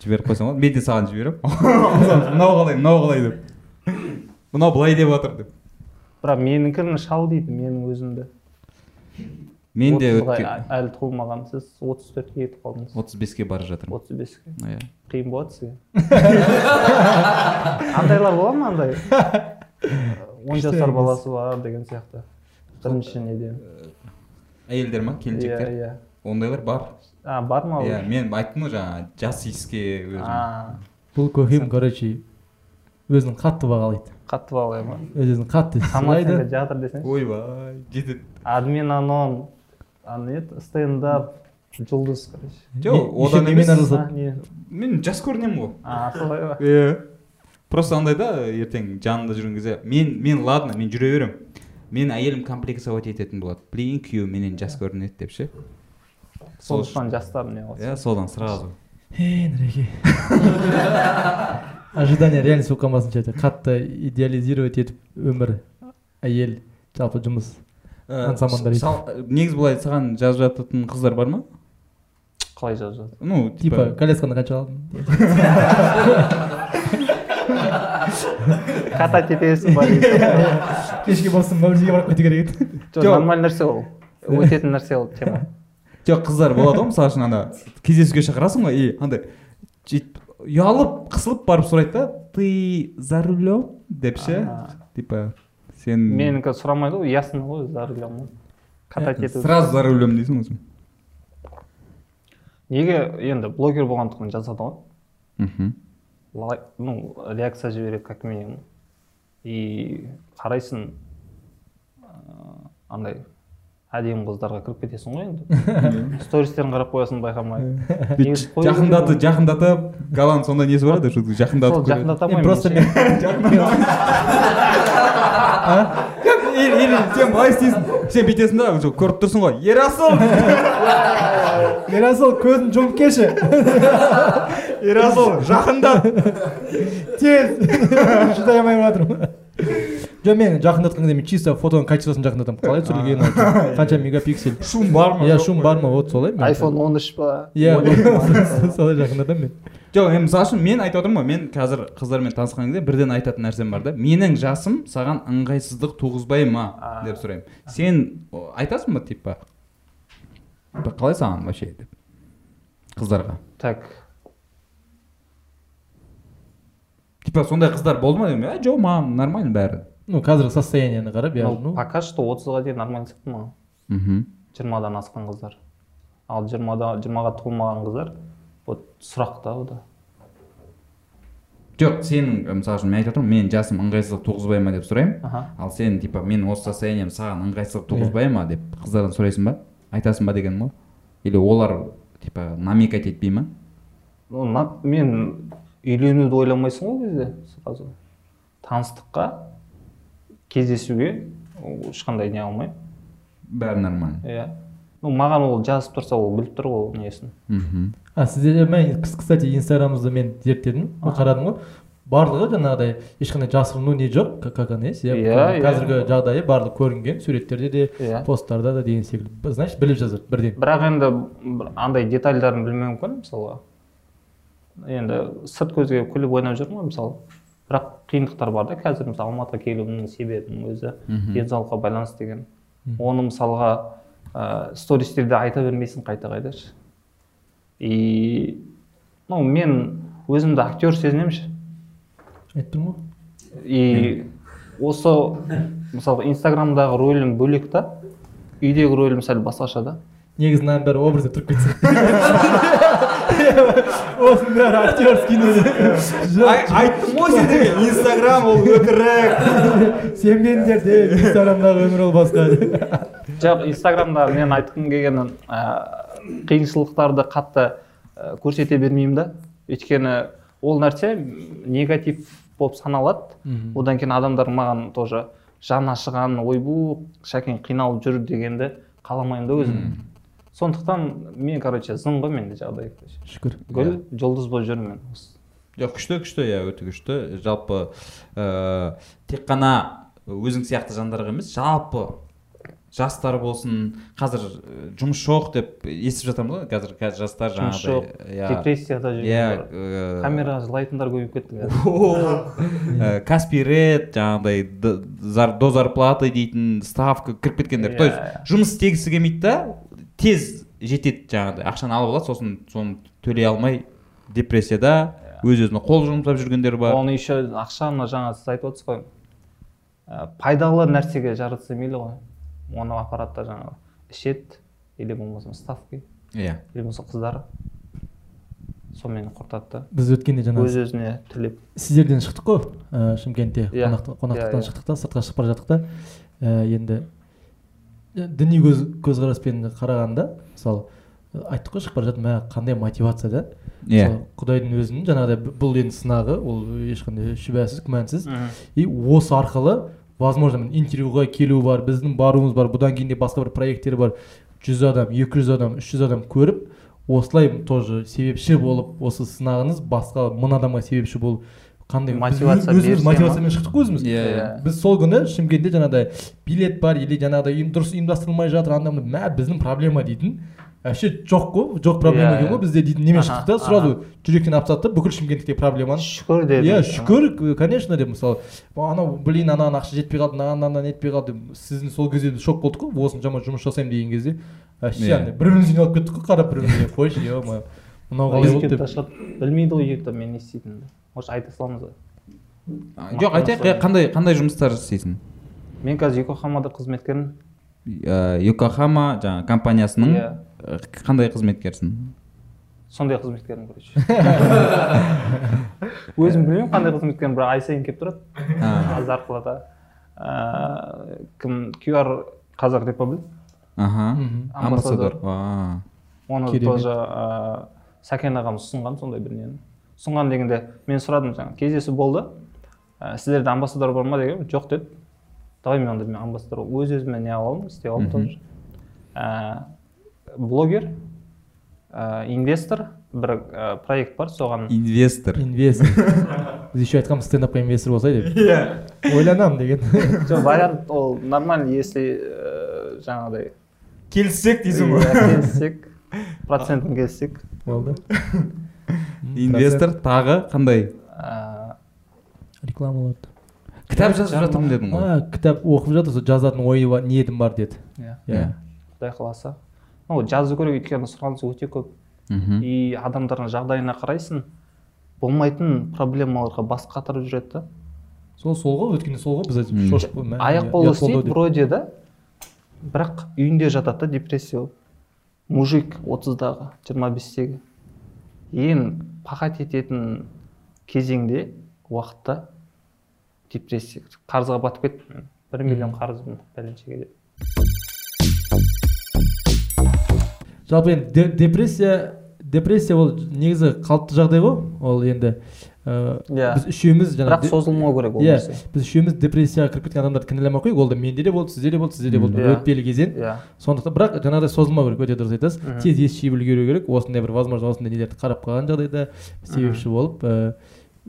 жіберіп қойсаң болады мен де саған жіберемін мынау қалай мынау қалай деп. Мынау былай деп жатыр деп. Бірақ менікін шал дейді менің өзімді. Мен де әлі толмаған сіз отыз төртке кетіп қалдыңыз. отыз беске бара жатырмын. отыз беске? Иә. Қиын болады сізге? Андайлар бола ма андай? Он жасар баласы бар деген сияқты. Бірінші неден әйелдер ма иә келіншектер иә ондайлар бар. А бар ма иә мен айттым ғой жаңа жас иіске өзім. А. Бұл көкем короче өзін қатты бағалайды. Қатты бағалай ма? Өз өзін қатты сыйлайды. жатыр десеңші. Ойбай жетеді. Админ анон. А не еді стендап жұлдыз короче. Жоқ одан емес. мен жас көрінемін ғой. А солай ба иә просто андай да ертең жанында жүрген кезде мен мен ладно мен жүре беремін. Мен әйелім комплексовать ететін болады. Блин күйеуім менен жас көрінеді деп ше. Сол үшін сондықтан жастар не иә содан сразу. Ей нұреке ожидание реальность болып қалмасын че қатты идеализировать етіп өмір әйел жалпы жұмыс Ансамбльдар сал- негізі былай саған жазып жататын қыздар бар ма? Қалай жазып жатыр? Ну типа колясканы қанша алдың катать етесің ба кешке болсын мавзиге барып кету керек еді? Жоқ нормальный нәрсе ол? Өтетін нәрсе ол тема. Жоқ қыздар болады ғой мысалы үшін ана кездесуге шақырасың ғой и андай сөйтіп ұялып қысылып барып сұрайды да ты за рулем деп ше? Типа сен менікі сұрамайды ғой ясно ғой за рулем ғой катать ету сразу за рулем дейсің өзің неге енді блогер болғандықтан жазады ғой? Мхм. Ну реакция жібереді как минимум. И қарайсың ыыы, андай әдемі қыздарға кіріп кетесің ғой енді. Стористерін қарап қоясың байқамай. Жақындатып жақындатып галан сондай несі бар еді жақындатып жақындата алмаймын просто мен сен былай істейсің. Сен бүйтесің да уже көріп тұрсың ғой. Ерасыл ерасыл көзін жұмып келші. Ерасыл жақындап. Тез. Шыдай алмай жатырмын жоқ мен жақындатқан кезде мен чисто фотоның качествосын жақындатамын қалай түсірілгенін қанша мегапиксель. Шум бар ма? Иә шум бар ма? Вот солай. айфон он үш па? Иә солай жақындатамын мен. Жоқ мен мысалы үшін мен айтып отырмын ғой мен қазір қыздармен танысқан кезде бірден айтатын нәрсем бар да. Менің жасым саған ыңғайсыздық туғызбай ма деп сұраймын. Сен айтасың ба типа? «Б- қалай саған вообще деп? Қыздарға. Так. Типа сондай қыздар болды ма деймін ә жоқ маған нормально бәрі. Ну қазіргі состояниені қарап иә ну ну. пока что отызға дейін нормально сияқты маған мхм. Жиырмадан асқан қыздар. Ал жиырмада жиырмаға толмаған қыздар вот сұрақта о да жоқ сенің мысалы үшін мен айтып отырмын менің жасым ыңғайсыздық туғызбай ма деп сұраймын. Ал сен типа мен осы состоянием саған ыңғайсыздық туғызбай ма деп қыздардан сұрайсың ба? Айтасың ба дегенім ғой. Или олар типа намекать етпей ма? Мен үйленуді ойламайсың ғой ол кезде сразу. Таныстыққа кездесуге ешқандай не алмаймын. Бәрі нормально. Иә. Ну маған ол жазып тұрса ол біліп тұр ғой несін. Мхм. А сізде мен кс- кстати инстаграмыңызды мен зерттедім қарадым ғой. Барлығы жаңағыдай ешқандай жасырыну не жоқ как- как она есть иә. Иә, иә. қазіргі жағдайы барлығы көрінген суреттерде де иә. посттарда да деген секілді. Значит біліп жазады бірден. Бірақ енді бір андай детальдарын білмеуі мүмкін мысалға. Енді сырт көзге күліп ойнап жүрмін ғой мысалы. Бірақ қиындықтар бар да қазір мысалы алматыға келуімнің себебінің өзі денсаулыққа байланысты деген. Оны мысалға ә, стористерде айта бермейсің қайта қайта ше и ну мен өзімді актер сезінемін ше айтып тұрмын ғой. И осы мысалға инстаграмдағы рөлім бөлек та үйдегі рөлім сәл басқаша да. Негізі мынаның бәрі образда тұрып кетсін осының бәрі актерский айттым ғой сендерге инстаграм ол өтірік. Сенбеңдер де инстаграмдағы өмір ол басқа жоқ инстаграмда мен айтқым келгені қиыншылықтарды қатты ә, көрсете бермеймін да. Өйткені ол нәрсе негатив болып саналады. Одан кейін адамдар маған тоже жаны ашыған ойбу шәкең қиналып жүр дегенді қаламаймын да өзім. Сондықтан мен короче зың ғой менде жағдай. Шүкір. Гүл жұлдыз болып жүрмін мен жоқ күшті күшті иә өте күшті. Жалпы ә, тек қана өзің сияқты жандарға емес жалпы жастар болсын қазір ә, жұмыс жоқ деп естіп жатамыз ғой. Қазір қазір жастар жұмыс жаңағыдай жоқ иә. депрессияда иә жүргендер ә, камераға жылайтындар көбейіп кетті каспий ред жаңағыдай до зарплаты дейтін ставка кіріп кеткендер. То есть Иә, иә. жұмыс істегісі келмейді да тез жетеді жаңағыдай. Ақшаны алып алады сосын соны төлей алмай депрессияда өз өзіне қол жұмсап жүргендер бар. Оны еще ақшаны жаңа сіз айтып отырсыз ғой. Пайдалы нәрсеге жаратса мейлі ғой оны апарады да жаңағы ішеді или болмаса ставкой иә. Или болмаса қыздары сонымен құртады да. Біз өткенде жаңа өз өзіне тілеп. сіздерден шықтық қой ә, шымкентте. Иә. қонақ- қонақтықтан Иә, иә. шықтық та сыртқа шығып бара жаттық та. Ә, енді ә, діни көз көзқараспен қарағанда мысалы айттық қой шығып бара жатып мә қандай мотивация да. Иә. Мысалы, құдайдың өзінің жаңағыдай бұл енді сынағы ол ешқандай шүбәсіз күмәнсіз. И осы арқылы возможно интервьюға келу бар біздің баруымыз бар. Бұдан кейін де басқа бір проекттер бар. Жүз адам екі жүз адам үш жүз адам көріп осылай тоже себепші болып осы сынағыңыз басқа мың адамға себепші болып қандай Мотивация өзіміз мотивациямен шықтық қой өзіміз. Иә, иә. біз сол күні шымкентте жаңағыдай билет бар или жаңағыдай дұрыс ұйымдастырылмай жатыр анда мында мә біздің проблема дейтін вообще жоқ қой жоқ проблема Иә, екен иә. ғой бізде дейтін немен шықтық та сразу жүректен алып тастады да бүкіл шымкенттегі проблеманы. Шүкір дедім. Иә шүкір конечно деп мысалы анау блин анаған ақша жетпей қалды мынаған мынаған нетпей қалды деп сіздің сол кезде де шок болдық қой осыншама жұмыс жасаймын деген кезде. Вообще Иә. андай бір бірімізге айналып кеттік қой қарап бір бірімізге қойшы е мынау мынау қалай болды деп. Білмейді ғой ютубта мен не істейтінімді. Может айта саламыз ба? Жоқ айтайық иә, қандай қандай жұмыстар істейсің мен қазір йокохамада қызметкермін. Йокохама жаңағы компаниясының Иә. Қандай қызметкерсің? Сондай қызметкермін короче өзім білмеймін қандай қызметкермін бірақ ай сайын келіп тұрады. А. зарплата ыыы кім? Qr қазақ репаблик аха. Амбассадор. А. оны тоже ыыы сәкен ағамыз ұсынған сондай бір нені. Ұсынған дегенде мен сұрадым жаңағы кездесу болды. Ә, сіздерде амбассадор бар ма дегенмін жоқ деді давай мен онда мен амбассадор өз өзіме не аламын істей аламын тоже. Ә, блогер ә, инвестор бір ә, проект бар соған инвестор. Инвестор. Біз еще айтқанбыз стендапқа инвестор болсай деп. Иә. Ойланамын деген. Жоқ вариант ол нормально если ә, жаңағыдай келіссек дейсің ғой. иә, келіссек процентін келіссек. Болды. Инвестор тағы қандай? Реклама болады кітап жазып жатырмын дедің ғой. А кітап оқып жатыр сол жазатын ойы бар ниетім бар деді. Иә. Иә. құдай қаласа. Ну жазу керек өйткені сұраныс өте көп. Мхм. И адамдардың жағдайына қарайсың болмайтын проблемаларға бас қатырып жүреді да. Сол сол ғой өткенде сол ғой біз шошып аяқ қолы істейді вроде да бірақ үйінде жатады да депрессия болып. Мужик отыздағы жиырма бестегі. Ең пахать ететін кезеңде уақытта депрессия. Қарызға батып кеттім мен бір миллион қарызбын пәленшеге деп. Жалпы енді де- депрессия депрессия ол негізі қалыпты жағдай ғой ол енді. Ә, Иә. біз үшеуміз жаңағы бірақ созылмау керек ол иә нәрсе. біз үшеуміз депрессияға кіріп кеткен адамдарды кінәламай ақ қояйық ол да менде де болды сізде де болды сізде де болды. Иә. өтпелі кезең. Иә. Сондықтан бірақ жаңағыдай созылмау керек өте дұрыс айтасыз. Тез ес жиып үлгеру керек. Осындай бір возможно осындай нелерді қарап қалған жағдайда себепші болып ә,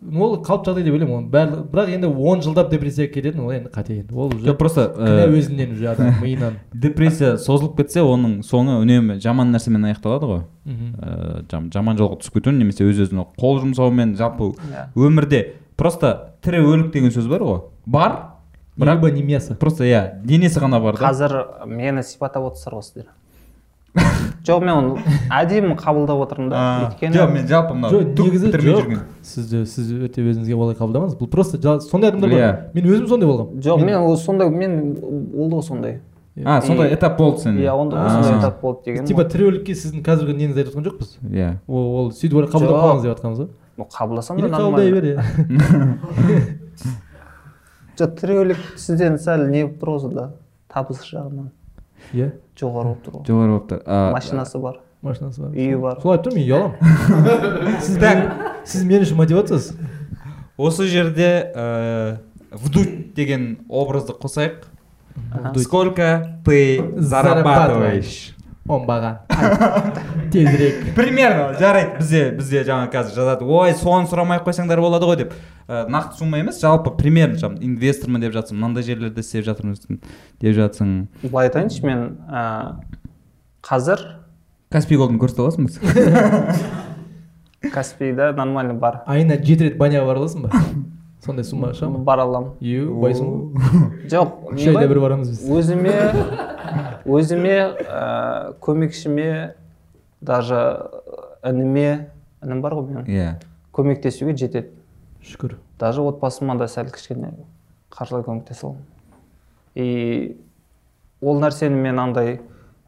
ол қалыпты жағдай деп ойлаймын оның барлығы бірақ енді он жылдап депрессияға кететін ол енді қате енді. Ол уже просто кінә ә, өзінен уже адам миынан. депрессия созылып кетсе оның соңы үнемі жаман нәрсемен аяқталады ғой. Ә, жам- жаман жолға түсіп кету немесе өз өзіне қол жұмсаумен жалпы өмірде. Просто тірі өлік деген сөз бар ғой. Бар бірақ не мясо просто иә денесі ғана бар да. Қазір мені сипаттап отырсыздар ғой сіздер. Жоқ мен оны әдемі қабылдап отырмын да. Өйткені жоқ мен жалпы мынау негізі жоқ. сіз сіз өте өзіңізге олай қабылдамаңыз бұл просто сондай адамдар бар. Иә. мен өзім сондай болғанмын жоқ мен ол сондай мен болды ғой сондай. А сондай этап болды сенде. иә онда А, осындай этап болды деген. Типа тіреулікке сіздің қазіргі неңізді айтып жатқан жоқпыз? Иә. Ол ол сөйтіп ойлап қабылдап қалыңыз деп жатқанбыз ғой ну қабылдасам да қабылдай бер иә. Жоқ тіреулік сізден сәл не болып тұр ғой да табыс жағынан? Иә. Жоғары болып тұр ғой жоғары болып тұр. А, машинасы бар. Машинасы бар. Үйі бар. Солай айтып тұрмын мен ұяламын сіз мен- сіз мен үшін мотивациясыз? Осы жерде ә, вдуть деген образды қосайық. Сколько ты зарабатываешь? Оңбаған тезірек. Примерно жарайды. Бізде бізде жаңа қазір жазады. Ой соны сұрамай ақ қойсаңдар болады ғой деп. Ә, нақты сумма емес жалпы примерно жаңағы инвестормын деп жатсың мынандай жерлерде істеп жатырмын деп жатсың. Былай айтайыншы мен ә, қазір каспий голдын көрсете аласың ба каспийда нормально бар. Айына жеті рет баняға бара аласың ба? сондай сумма шыға ма бара аламын ю байсың ғой жоқ үш айда бір барамыз біз өзіме өзіме ә, көмекшіме даже ініме інім бар ғой менің иә көмектесуге жетеді шүкір даже отбасыма да сәл кішкене қаржылай көмектесе аламын и ол нәрсені мен андай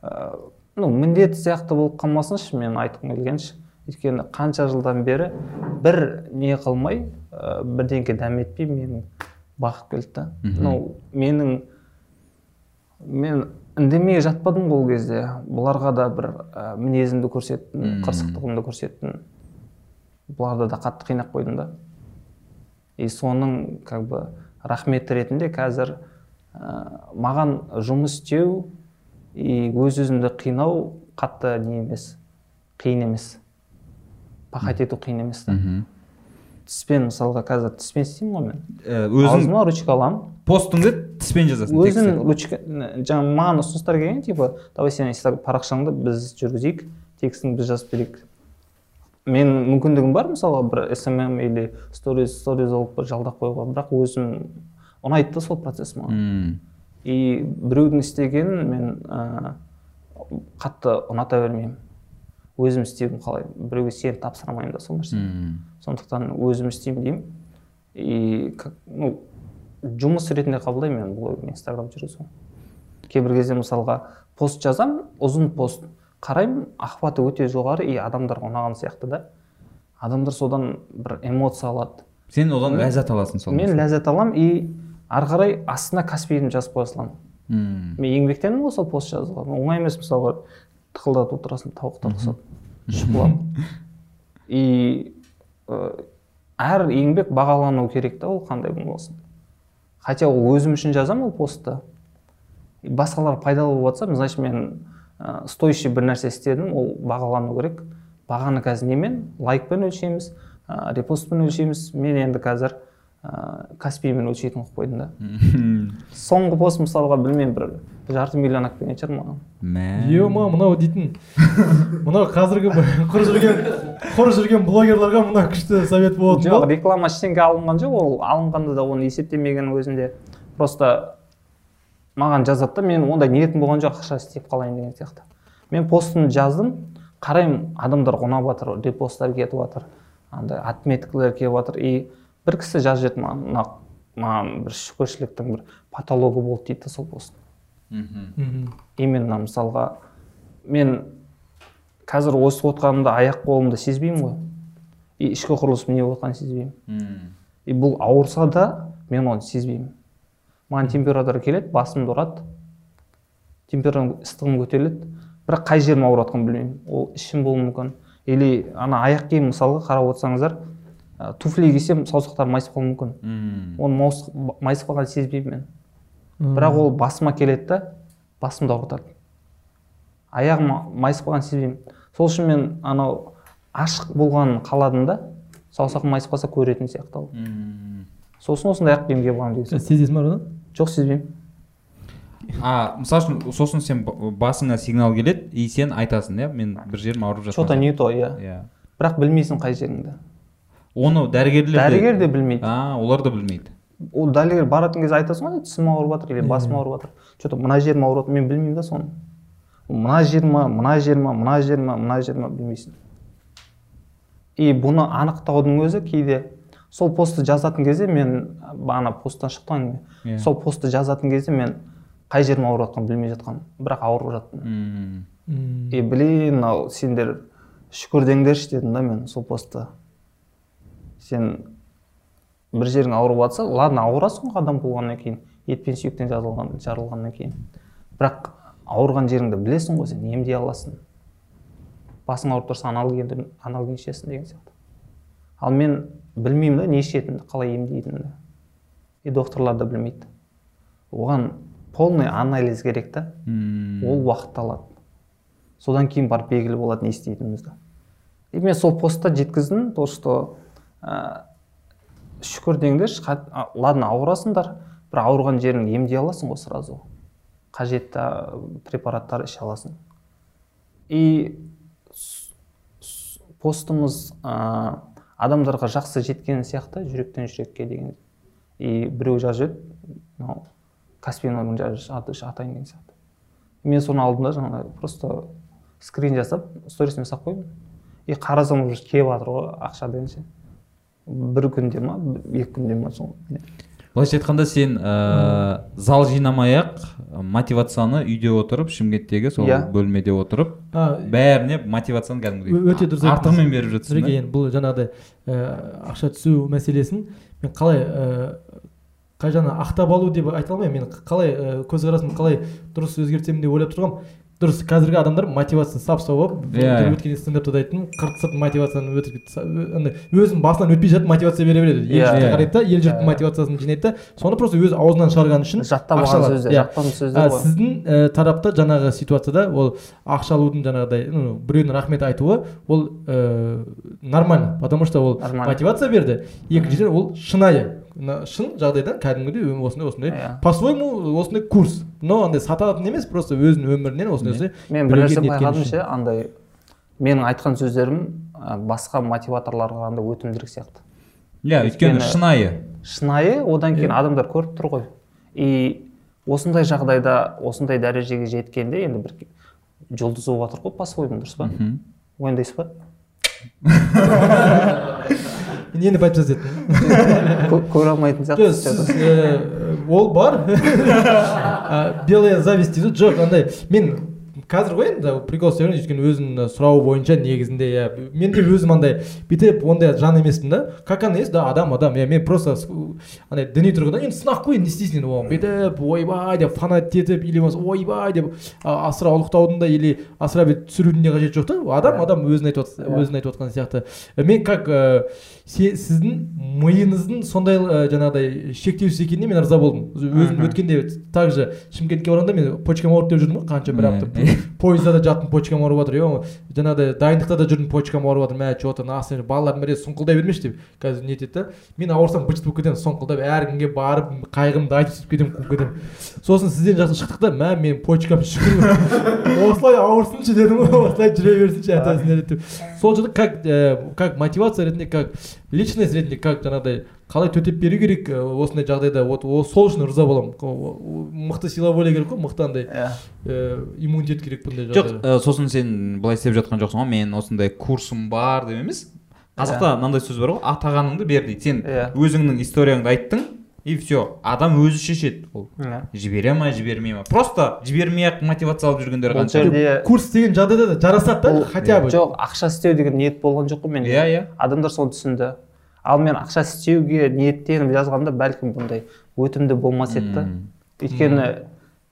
ә, ну міндет сияқты болып қалмасыншы мен айтқым келгенші өйткені қанша жылдан бері бір не қылмай ә, бірдеңке дәметпей мені бағып келді да. Ну менің мен үндемей жатпадым ғой ол кезде. Бұларға да бір ә, мінезімді көрсеттім қырсықтығымды көрсеттім. Бұларды да қатты қинап қойдым да. И соның как бы рахметі ретінде қазір ә, маған жұмыс істеу и өз өзімді қинау қатты не емес қиын емес. Пахать ету қиын емес та тіспен мысалға қазір тіспен істеймін ғой мен. Өзің аузыма ручка аламын. постыңды тіспен жазасың текстті. ручка жаңағы маған ұсыныстар келген типа давай сен парақшаңды біз жүргізейік текстін біз жазып берейік. Мен мүмкіндігім бар мысалға бір смм или сториз сториз алып бір жалдап қоюға бірақ өзім ұнайды да сол процесс маған. И біреудің істегенін мен ә, қатты ұната бермеймін. Өзім істеуім қалай біреуге сеніп тапсыра алмаймын да сол нәрсені. Сондықтан өзім істеймін деймін. И как ну жұмыс ретінде қабылдаймын мен блог инстаграм жүргізу кейбір кезде мысалға пост жазамын ұзын пост қараймын охваты өте жоғары и адамдарға ұнаған сияқты да. Адамдар содан бір эмоция алады. Сен одан ләззат аласың сол мен ләззат аламын и ары қарай астына каспиімді жазып қоя саламын. Мен еңбектендім ғой сол пост жазуға. Оңай емес мысалға. Тықылдатып отырасың тауықтар ұқсап шұқылап. И ә, әр еңбек бағалану керек та ол қандай болсын. Хотя ол өзім үшін жазамын ол постты? Басқалар пайдалы болып жатса значит мен ә, стоящий бір нәрсе істедім ол бағалану керек. Бағаны қазір немен? Лайкпен өлшейміз ә, репостпен өлшейміз. Мен енді қазір ә, каспимен өлшейтін қылып қойдым да. Соңғы пост мысалға білмеймін бір жарты миллион алып келген шығар маған. Мә е ма мынау дейтін. Мынау қазіргі құр жүрген құр жүрген блогерларға мына күшті совет болатын жоқ реклама ештеңе алынған жоқ ол алынғанда да оны есептемегеннің өзінде. Просто маған жазады да мен ондай ниетім болған жоқ ақша істеп қалайын деген сияқты. Мен постымды жаздым қараймын адамдарға ұнап жатыр репосттар кетіп жатыр андай отметкалар келіп жатыр. И бір кісі жазып жіберді маған. Мына маған бір шүкіршіліктің бір потологы болды дейді да сол пост мхм. именно мысалға мен қазір өсіп отқанымда аяқ қолымды сезбеймін ғой. И ішкі құрылысым не болып жатқанын сезбеймін и бұл ауырса да мен оны сезбеймін. Маған температура келеді басымды ұрады температура ыстығым көтеріледі. Бірақ қай жерім ауырып жатқанын білмеймін. Ол ішім болуы мүмкін. Или ана аяқ киім мысалға қарап отырсаңыздар ә, туфли кисем саусақтарым майысып қалуы мүмкін. Оны маус- майысып қалғанын сезбеймін мен. Бірақ ол басыма келеді да басымды ауыртады. Аяғым майысып қалғанын сезбеймін. Сол үшін мен анау ашық болғанын қаладым да саусағым майысып қалса көретін сияқты ал сосын осындай аяқ киім киіп алғанмын деген сияқты. сезесің ба жоқ сезбеймін. А мысалы үшін сосын сен басыңа сигнал келеді и сен айтасың иә? Мен бір жерім ауырып что то не то иә. Иә. Бірақ білмейсің қай жеріңді. Оны дәрігерлер дәрігер де білмейді. А олар да білмейді. Ол дәрігер баратын кезде айтасың ғой тісім ауырып жатыр или басым ауырып жатыр. Че то мына жерім ауырып жатыр мен білмеймін да соны. Мына жер ма мына жер ма мына жер ма мына жер ма білмейсің. И бұны анықтаудың өзі кейде сол постты жазатын кезде мен бағана посттан шықты ғой әңгіме Иә. сол постты жазатын кезде мен қай жерім ауырып жатқанын білмей жатқанмын. Бірақ ауырып жаттым. И блин мынау сендер шүкір деңдерші дедім да мен сол постта сен бір жерің ауырып жатса ладно ауырасың ғой адам болғаннан кейін ет пен сүйектен жазылған жарылғаннан кейін. Бірақ ауырған жеріңді білесің ғой сен емдей аласың. Басың ауырып тұрса анальгин ішесің деген сияқты. Ал мен білмеймін да не ішетінімді қалай емдейтінімді. И докторлар да білмейді. Оған полный анализ керек та. Ол уақыт алады. Содан кейін барып белгілі болады не істейтінімізді. И мен сол постта жеткіздім то что ә, шүкір деңдерші ладно ауырасыңдар. Бірақ ауырған жеріңді емдей аласың ғой сразу. Қажетті препараттар іше аласың. И постымыз ә, адамдарға жақсы жеткен сияқты жүректен жүрекке деген. И біреу жазып еді мынау каспий атайын деген сияқты. Мен соны алдым да жаңағы просто скрин жасап сторисіме салып қойдым. И қарасам уже келіп жатыр ғой ақша дегенше. Бір күнде ма екі күнде ма сол? Былайша айтқанда сен ә, зал жинамай ақ мотивацияны үйде отырып шымкенттегі сол Иә. бөлмеде отырып а, бәріне мотивацияны кәдімгідей Өте дұрыс артығымен беріп жатсың да? енді бұл жаңағыдай ә, ақша түсу мәселесін мен қалай ә, қай жағынан ақтап алу деп айта алмаймын. Мен қалай ә, көзқарасымды қалай дұрыс өзгертемін деп ойлап тұрғанмын дұрыс қазіргі адамдар мотивация сап сау болып Иә, иә. өткен стендапта да айттым қырт сырт мотивацияны андай өзінің басынан өтпей жатып мотивация бере береді ел Иә. жұртқа Иә. қарайды да ел жұрттың мотивациясын жинайды да соны просто өз аузынан шығарғаны үшін жаттап алған сөздер Иә. жаттан А, сөздер ғой сіздің ә, тарапта жаңағы ситуацияда ол ақша алудың жаңағыдай ну, біреудің рахмет айтуы ол ә, нормально потому что ол мотивация берді екіншіден ол шынайы мына шын жағдайда кәдімгідей осындай осындай по своему осындай курс но андай сататын емес просто өзінің өмірінен осындай осындай мен бір нәрсе байқадым ше андай менің айтқан сөздерім басқа мотиваторларға қарағанда өтімдірек сияқты иә өйткені шынайы шынайы одан кейін адамдар көріп тұр ғой и осындай жағдайда осындай дәрежеге жеткенде енді бір жұлдыз болып жатыр ғой по своему дұрыс па Мхм. мойындайсыз ба мен енді айтып Кө- көре алмайтын сияқтысыз сіз ә, ол бар. Белая зависть дейді жоқ андай мен қазір ғой енді прикол істеп өйткені өзінің сұрауы бойынша негізінде иә мен де өзім андай бүйтіп ондай жан емеспін да. Как оно есть да адам адам. Иә мен просто андай діни тұрғыдан енді сынақ қой не істейсің? енді оған бүйтіп ойбай деп фанат етіп или болмаса ойбай деп асыра ұлықтаудың да или асыра бүйтіп түсірудің де қажеті жоқ та. Адам адам өзін айтып Иә. өзін айтып отқан сияқты. Э, мен как се- сіздің миыңыздың сондай ә, жаңағыдай шектеусіз екеніне мен ырза болдым. Өзім өткенде также шымкентке барғанда мен почкам ауырды деп жүрдім ғой қанша бір апта пойызда да жаттым почкам ауырып жатыр е жаңағыдай дайындықта да жүрдім почкам ауырып жатыр мә че то насың балалар міне сұңқылдай бермеші деп. Қазір не етеді да мен ауырсам быт болып кетемін сұңқылдап әркімге барып қайғымды айтып сөйтіп кетемін қуып кетемін. Сосын сізден жақсы шықтық та мә менің почкам шүкір осылай ауырсыншы дедім ғой осылай жүре берсінші ата деп. Сол жерде как как мотивация ретінде как личность ретінде как жаңағыдай қалай төтеп беру керек ә, осындай жағдайда? Вот сол үшін ырза боламын. Мықты сила воля керек қой мықты андай иә. ә, иммунитет керек бұндай жоқ жағдайда. ә, сосын сен былай істеп жатқан жоқсың ғой мен осындай курсым бар деп емес. Қазақта мынандай сөз бар ғой атағаныңды бер дейді. Сен Иә. өзіңнің историяңды айттың и все адам өзі шешеді. Ол жібере ма жібермей ма? Просто жібермей ақ мотивация алып жүргендер қанша жерде курс деген жағдайда да жарасады да хотя бы. жоқ ақша істеу деген ниет болған жоқ қой менде. Иә иә. Адамдар соны түсінді. Ал мен ақша істеуге ниеттеніп жазғанда бәлкім бұндай өтімді болмас еді да. Өйткені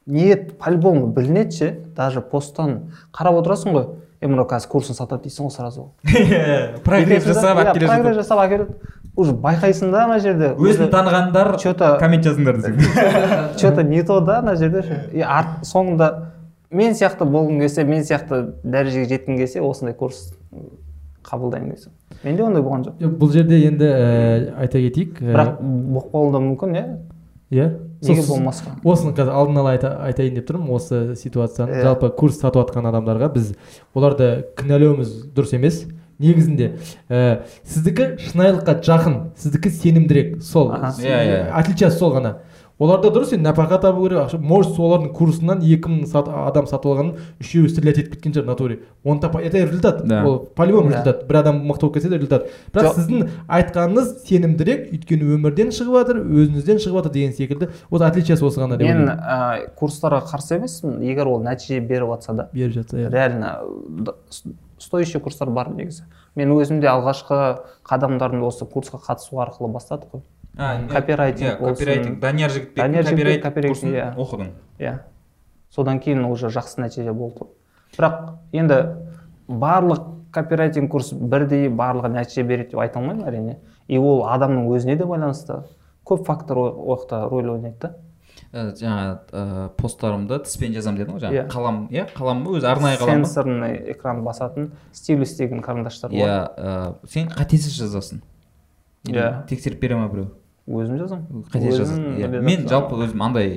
ниет по любому білінеді ше даже посттан қарап отырасың ғой. Е мынау қазір курсын сатады дейсің ғой сразу. Прогресс жасап Иә, алып келе прогресс жасап әкеледі. Уже байқайсың да ана жерде? Өзін танығандар че-то коммент жазыңдар десең. Че то не то да ана жерде ше. И арт соңында мен сияқты болғың келсе мен сияқты дәрежеге жеткің келсе осындай курс қабылдаймын дейсің менде ондай болған жоқ. Жоқ, бұл жерде енді ә, айта кетейік ә, бірақ болып қалуы да мүмкін иә? Иә? Неге болмасқа? осыны қазір алдын ала айта, айтайын деп тұрмын осы ситуацияны. Иә. жалпы курс сатып жатқан адамдарға біз оларды кінәлауымыз дұрыс емес. Негізінде ә, сіздікі шынайылыққа жақын сіздікі сенімдірек сол. Иә, иә. отличие сол ғана. Оларда дұрыс енді нәпақа табу керек. Ақша может солардың курсынан екі мың сат, адам сатып алғанын үшеуі стрелять етіп кеткен шығар в натуре. Он тапа это результат. Да. ол по любому Да. результат. Бір адам мықты болып кетсе де результат. Бірақ Жоқ. сіздің айтқаныңыз сенімдірек өйткені өмірден шығып жатыр өзіңізден шығып жатыр деген секілді. Вот отличиясы осы ғана деп мен ә, курстарға қарсы емеспін. Егер ол нәтиже беріп жатса да. Беріп жатса иә. Реально стоящий курстар бар негізі. Мен өзім де алғашқы қадамдарымды осы курсқа қатысу арқылы бастадық қой. Копирайтинг копирайтинг. Данияр жігітбектің копирайтинг курсын иә. оқыдың? Иә. Содан кейін уже жақсы нәтиже болды. Бірақ енді барлық копирайтинг курс бірдей барлығы нәтиже береді деп айта алмаймын әрине. И ол адамның өзіне де байланысты. Көп фактор ол жақта рөл ойнайды да. Ә, жаңа ә, посттарымды тіспен жазамын дедің ғой жаңа. Иә. қалам иә қалам ба өзі арнайы қалам ба? Сенсорный экран басатын стилус деген карандаштар иә болады ә, сен қатесіз жазасың? Иә. тексеріп бере ма біреу? Өзім жазамын қатесіз жазасың иә. мен жалпы өзім андай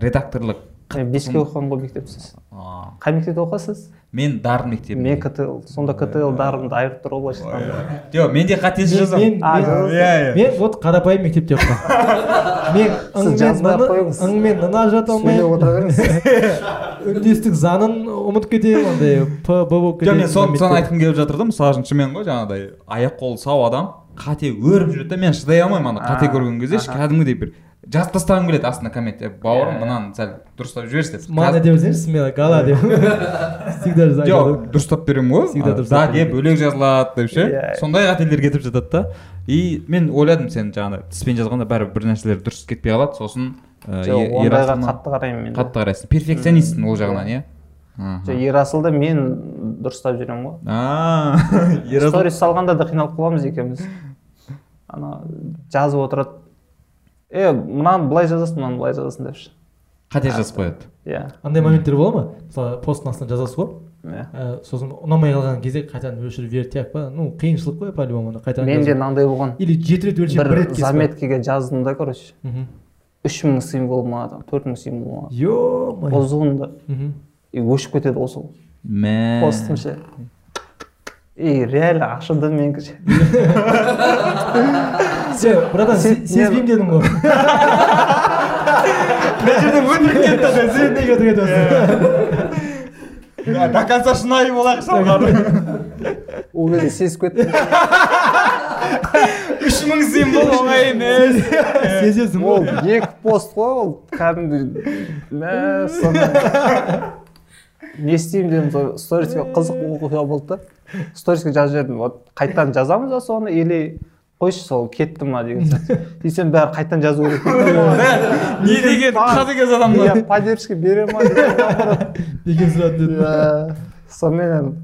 редакторлық беске оқыған ғой мектепсіз? А, қай мектепте оқысыз мен дарын мектебінде. Мен ктл сонда ктл дарымды айырып тұр ғой былайша айтқанда жоқ мен де қатесіз мен, жазамын. мен, жазасың? иә мен вот қарапайым мектепте оқығанмын мен ың мен нына жата сөйлеп алмаймын отыра беріңіз. Үндестік заңын ұмытып кетемін андай п б болып жоқ мен соны соны айтқым келіп жатыр да мысалы үшін шынымен ғой жаңағыдай аяқ қолы сау адам қате өріп жүреді да мен шыдай алмаймын ана қате көрген кезде кәдімгідей бір жазып тастағым келеді астына коммент «Е, бауырым мынаны сәл дұрыстап жіберші деп. Мана деп берсеңші смело гала деп. Всегда жоқ дұрыстап беремін ғой. Всегда да деп өлең жазылады деп ше. Иә. сондай қателер кетіп жатады да. И мен ойладым сен жаңағыдай тіспен жазғанда бәрібір бір нәрселер дұрыс кетпей қалады сосын ондайға қатты қараймын мен. қатты қарайсың. Перфекционистсің ол жағынан иә? Жоқ ерасылды мен дұрыстап жүремін ғой. Сторис салғанда да қиналып қаламыз екеуміз. Ана жазып отырады. Е мынаны былай жазасың мынаны былай жазасың депші. Қате жазып қояды? иә. Андай моменттер бола ма? Мысалы посттың астына жазасыз ғой. Иә. Ә, сосын ұнамай қалған кезде қайтадан өшіріп жіберіп тияқ па? Ну қиыншылық қой по любому қайтадан менде мынандай болған. Или жеті рет өлшеп бір рет жаздым да короче. Мхм. үш мың символ ма төрт мың символ ма ё-моё ұзын Мгм. и өшіп кетеді ғой сол. Мә. Постым ше. И реально ашыды менікі ше сен братан сезбеймін дедің ғой. Мына жерде өтірік кетті сен неге өтірік кетесің до конца шынайы болайық салған ол кезде сезіп кеттім. Үш мың символ оңай емес. Сезесің ол ғой екі пост қой ол. Кәдімгі мә соны не істеймін дедім сол сториске. Қызық оқиға болды да. Сториске жазып жібердім. Вот қайтадан жазамыз ба соны или қойшы сол кетті ма деген сияқты. Десем бәрі қайтадан жазу керек не деген қатыгез адамдар иә поддержка бере ма деген сұрады деді. Иә сонымен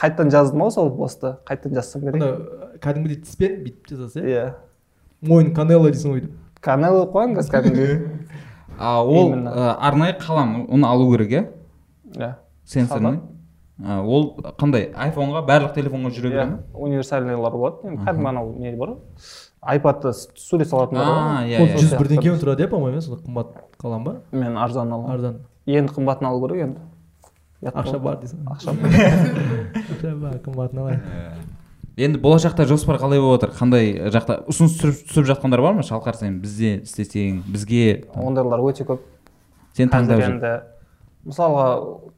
қайтадан жаздым ғой сол постты. Қайтадан жазсам керек. Ана кәдімгідей тіспен бүйтіп жасаса иә? Иә. Мойын канело дейсің ғой деп. Канал қойған қазір кәдімгі. А ол ә, арнайы қалам оны алу керек иә? Иә. Сенсорный ол қандай айфонға барлық телефонға жүре бере иә ма универсальныйлар болады. Енді кәдімгі анау не бар? ғой айпадта с- сурет салатындар бар. Ғой иә, иә. жүз бірден тұрады иә по моему сонда қымбат қалам ба мен арзан аламын арзан. Енді қымбатын алу керек енді. Ақша бар дейсің. Ақша бар. Ақша бар қымбатын алайын енді болашақта жоспар қалай болып жатыр қандай жақта? Ұсыныс түсіріп, жатқандар бар ма? Шалқар сен бізде істесең бізге? Ондайлар өте көп. Сен таңдап қазір жүр енді мысалға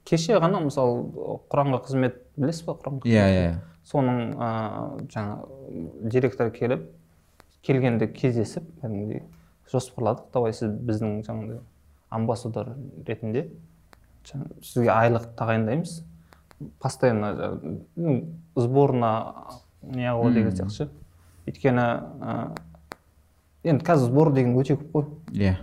кеше ғана мысалы құранға қызмет білесіз ба құранға иә иә иә. соның ыыы жаңа директор келіп келгенде кездесіп кәдімгідей жоспарладық. Давай сіз біздің жаңағыдай амбассадор ретінде сізге айлық тағайындаймыз. Постоянно ну, сборына не қылу деген сияқты. Ше өйткені енді қазір сбор деген өте көп қой. Иә.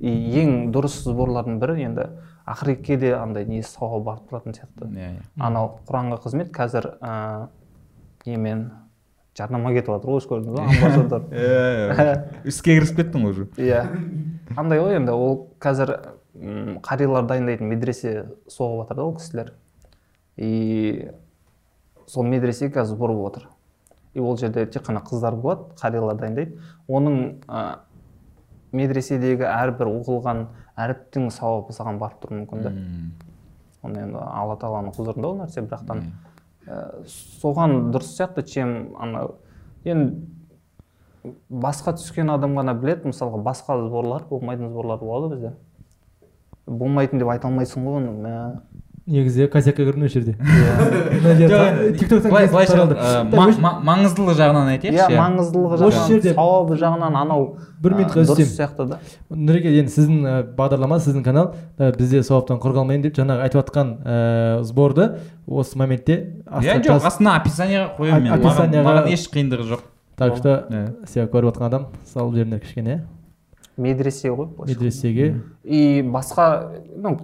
И ең дұрыс сборлардың бірі енді ақыретке де андай несі сауға барып тұратын сияқты. Иә иә. анау құранға қызмет қазір ыыы немен жарнама кетіп жатыр ғой өзі көрдіңіз ба амбассадор. Иә іске кірісіп кеттің ғой уже. Иә. Қандай ғой енді ол қазір м, қариялар дайындайтын медресе соғып жатыр да ол кісілер. И сол медресеге қазір сбор болып жатыр и ол жерде тек қана қыздар болады қариялар дайындайды. Оның ә, медреседегі әрбір оқылған әріптің сауабы саған барып тұруы мүмкін да оны енді алла тағаланың құзырында ол нәрсе бірақтан ә, соған дұрыс сияқты чем ана енді басқа түскен адам ғана біледі мысалға басқа сборлар болмайтын сборлар болады бізде. Болмайтын деп айта алмайсың ғой оны. Негізі косякқа кірдің осы жерде? Былай былайша маңыздылығы жағынан айтайықшы иә иә. маңыздылығы Осы жағынан. жерде- сауабы жағынан анау бір ә, минутқа дұрыс үзсем. сияқты да. Нұреке енді сіздің ә, бағдарлама сіздің канал ә, бізде сауаптан құр қалмайын деп жаңағы айтып жатқан сборды осы моmentте иә жоқ астына описаниеға қоямын мен. Маған, еш қиындығы жоқ. Так что Иә. себя көріп жатқан адам салып жіберіңдер кішкене. Иә медресе ғой медресеге. и басқа ну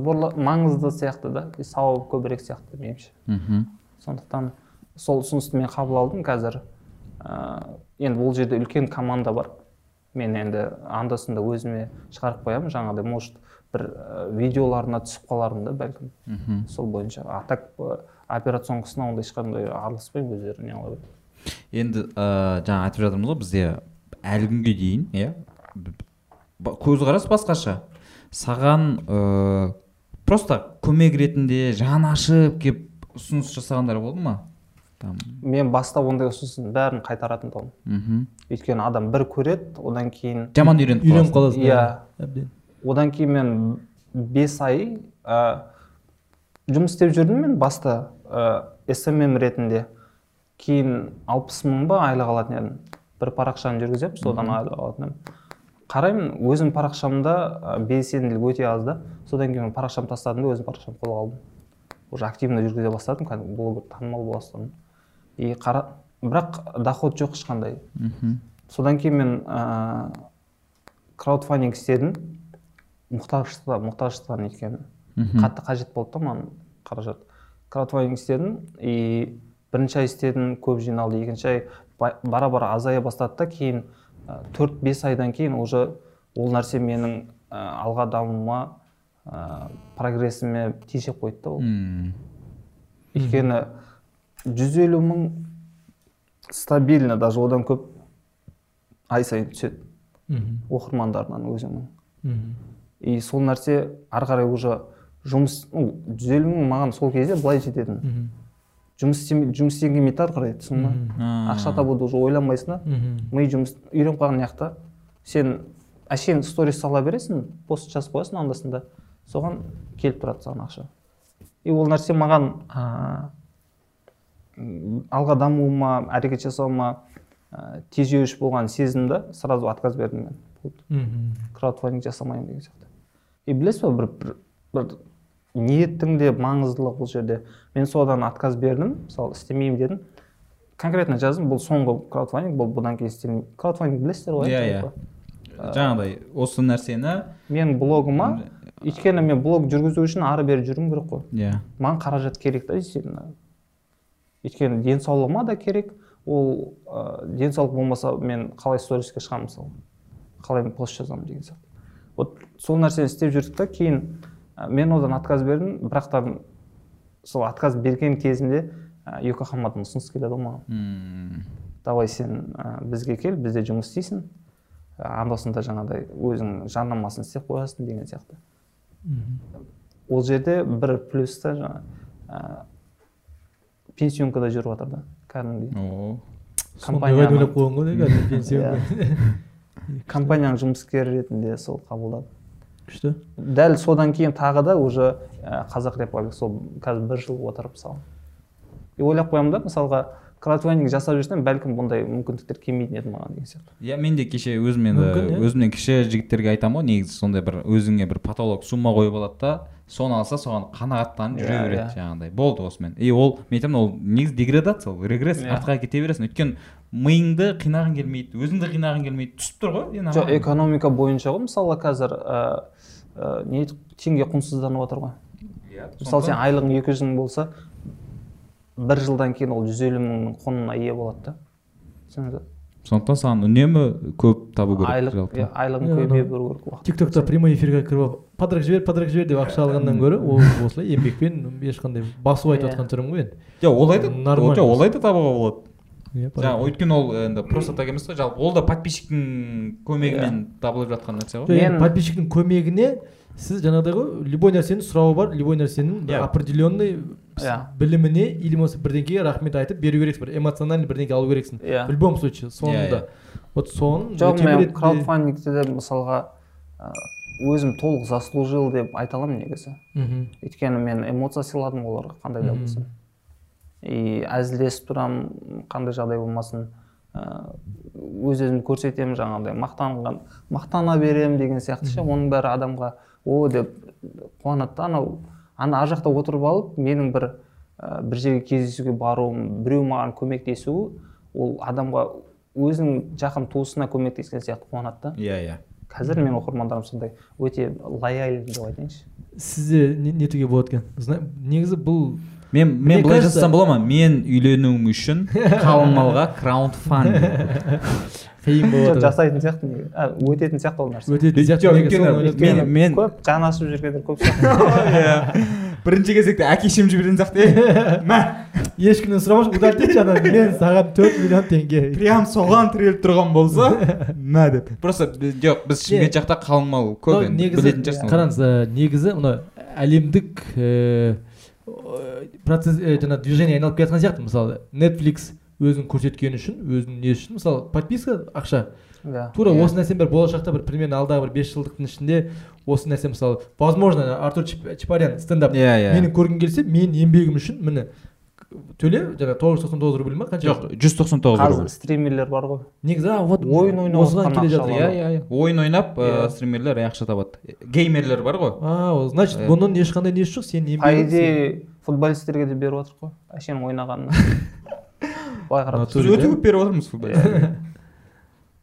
маңызды сияқты да сауабы көбірек сияқты меніңше. Мхм. Сондықтан сол ұсынысты мен қабыл алдым. Қазір ә, енді ол жерде үлкен команда бар. Мен енді анда санда өзіме шығарып қоямын. Жаңағыдай может бір ә, видеоларына түсіп қалармын да бәлкім. Мхм. Сол бойынша. А так операционкасына ондай ешқандай араласпаймын өздері не қыла береді енді ә, жаңа айтып жатырмыз ғой бізде әлі күнге дейін иә? Көзқарас басқаша. Саған просто көмек ретінде жаны ашып келіп ұсыныс жасағандар болды ма? Там. Мен баста ондай ұсынысын бәрін қайтаратын тұғым мхм. Өйткені адам бір көреді одан кейін жаман үйреніп үйреніп қаласың қаласың Иә. әбден. Одан кейін мен бес ай ә, жұмыс істеп жүрдім мен баста ә, SMM ретінде. Кейін алпыс мың ба айлық алатын едім. Бір парақшаны жүргіземін содан айлық алатын едім. Қараймын өзім парақшамда белсенділік өте аз да. Содан кейін мен парақшамды тастадым да өзім парақшамды қолға алдым. Уже активно жүргізе бастадым кәдімгі блогер танымал бола бастадым. И қара бірақ доход жоқ ешқандай. Мхм. Содан кейін мен ә, краудфандинг істедім. Мұқтаждықта мұқтаждықтан өйткені қатты қажет болды да маған қаражат. Краудфандинг істедім и бірінші ай істедім көп жиналды. Екінші ай ба- бара бара азая бастады да кейін төрт бес айдан кейін уже ол нәрсе менің ә, алға дамуыма ә, прогрессіме тежеп қойды да ол. Өйткені жүз елу мың стабильно даже одан көп ай сайын түседі. Мхм. Оқырмандарынан өзіңнің мхм. И сол нәрсе ары қарай уже жұмыс ну жүз елу мың маған сол кезде былай жететін. Жұмыс істеме жұмыс істегің келмейді ары қарай түсің ба ақша табуды уже ойланбайсың да. Ми жұмыс үйреніп қалған жақта сен әшейін сторис сала бересің пост жазып қоясың анда санда соған келіп тұрады саған ақша. И ол нәрсе маған ә, алға дамуыма әрекет жасауыма ә, тежеуіш болған сезімді сразу отказ бердім мен. Болды мхм. Краудфандинг жасамаймын деген сияқты. И білесіз ба бір бір, бір ниеттің де маңыздылығы бұл жерде. Мен содан отказ бердім мысалы істемеймін дедім. Конкретно жаздым бұл соңғы краудфандинг бұл бұдан кейін істемеймін. Краудфандинг білесіздер ғой? Иә, жалпы? жаңағыдай осы нәрсені мен блогыма өйткені мен блог жүргізу үшін ары бері жүруім керек қой. Иә. Маған қаражат керек та действительно өйткені денсаулығыма да керек. Ол ә, денсаулық болмаса мен қалай сториске шығамын мысалы? Қалай пост жазамын деген сияқты. Вот сол нәрсені істеп жүрдік та кейін ә, мен одан отказ бердім. Бірақ та сол отказ берген кезімде ә, йокохамадан ұсыныс келеді ғой маған. Мм. давай сен ә, бізге кел бізде жұмыс істейсің. Анда санда жаңағыдай өзің жарнамасын істеп қоясың деген сияқты. Ол жерде бір плюс та жаңа ә, пенсионкада жүріп жатыр да кәдімгідей. О. компания компанияның ойлап қойған ғой да кәдімгі пенсия компанияның жұмыскері ретінде сол қабылдады. Күшті. Дәл содан кейін тағы да уже ә, қазақ репаблик сол қазір бір жыл отырып мысалы и ойлап қоямын да мысалға краудфандинг жасап жүрсем бәлкім бұндай мүмкіндіктер келмейтін еді маған деген сияқты. Иә мен де кеше өзім енді иә. өзімнен кіші жігіттерге айтамын ғой негізі сондай бір өзіңе бір потолок сумма қойып алады да соны алса соған қанағаттанып жүре Иә, береді иә. жаңағыдай. Болды осымен. И ол мен айтамын ол негізі деградация ол регресс артқа кете бересің. Өйткені миыңды қинағың келмейді өзіңді қинағың келмейді. Түсіп тұр ғой енді жоқ экономика бойынша ғой мысалы қазір ә, не теңге құнсызданып жатыр ғой. Иә, мысалы сен айлығың екі жүз мың болса бір жылдан кейін ол жүз елу мыңның құнына ие болады да. Түсіндіңіз ба сондықтан саған үнемі көп табу керек айлық жалпы. иә, айлығын Иә, көбейе беру керек уақыт. Тик токта прямой эфирге кіріп алып подарок жібер подарок жібер деп ақша алғаннан гөрі ол осылай еңбекпен ешқандай басу айтып Иә. жатқан түрің ғой енді. Жоқ олай да Нормально. жоқ олай да табуға болады. иә жаңағы өйткені ол енді просто так емес қой жалпы ол да подписчиктің көмегімен табылып жатқан нәрсе ғой. Енді Мен- подписчиктің көмегіне сіз жаңағыдай ғой любой нәрсенің сұрауы бар любой нәрсенің бір Иә. определенный Иә. біліміне или болмаса бірдеңкеге рахмет айтып беру керексің бір эмоциональный бірдеңке алу керексің. Иә. В любом случае соңында иә. вот соны жоқ мен краудфандингте де мысалға өзім толық заслужил деп айта аламын негізі. Мхм. Өйткені мен эмоция сыйладым оларға қандай да болсын. И әзілдесіп тұрамын қандай жағдай болмасын ә, өз өзімді көрсетемін жаңағыдай мақтанған мақтана беремін деген сияқты ше. Оның бәрі адамға о! деп қуанады да анау ана ар жақта отырып алып менің бір ә, бір жерге кездесуге баруым біреу маған көмектесуі ол адамға өзінің жақын туысына көмектескен сияқты қуанады да. Иә иә. Қазір менің оқырмандарым сондай өте лояльный деп айтайыншы. Сізде не не етуге болады екен? Негізі бұл мен мен былай жазсам бола ма? Мен үйленуім үшін қалың малға краундфандинг қиын жатыр жасайтын сияқты өтетін сияқты ол нәрсе. Өтетін сияқты мен- көп жаны ашып жүргендер көп сияқты. Иә. Бірінші кезекте әке шешем жіберген сияқты мә. Ешкімнен сұрамашы удалить етші ана мен саған төрт миллион теңге. Прям соған тіреліп тұрған болса мә деп. Просто жоқ біз шымкент жақта қалың мал көп енді білетін шығарсың. қараңыз негізі мына әлемдік процесс ә, жаңа движение айналып келе жатқан сияқты мысалы netflix өзін көрсеткені үшін өзінің не үшін мысалы подписка ақша. Иә тура Иә. осы нәрсені бір болашақта бір примерно алдағы бір бес жылдықтың ішінде осы нәрсе мысалы возможно артур Чип- чапарян стендап иә иә. мені көргің келсе мен еңбегім үшін міне төле жаңа тоғыз жүз тоқсан тоғыз рубль ма қанша? Жоқ жүз тоқсан тоғыз қазір стримерлер бар ғой. Негізі а вот ойын ойнап отқан келе жатыр. иә иә иә. Ойын ойнап Иә. стримерлер ақша табады. Геймерлер бар ғой. А значит Иә. бұның ешқандай несі жоқ? Сенің по идее футболистерге де беріп жатыр ғой. Әшенің ойнағанына. Былай қарап біз өте көп беріп отырмыз футболисттерге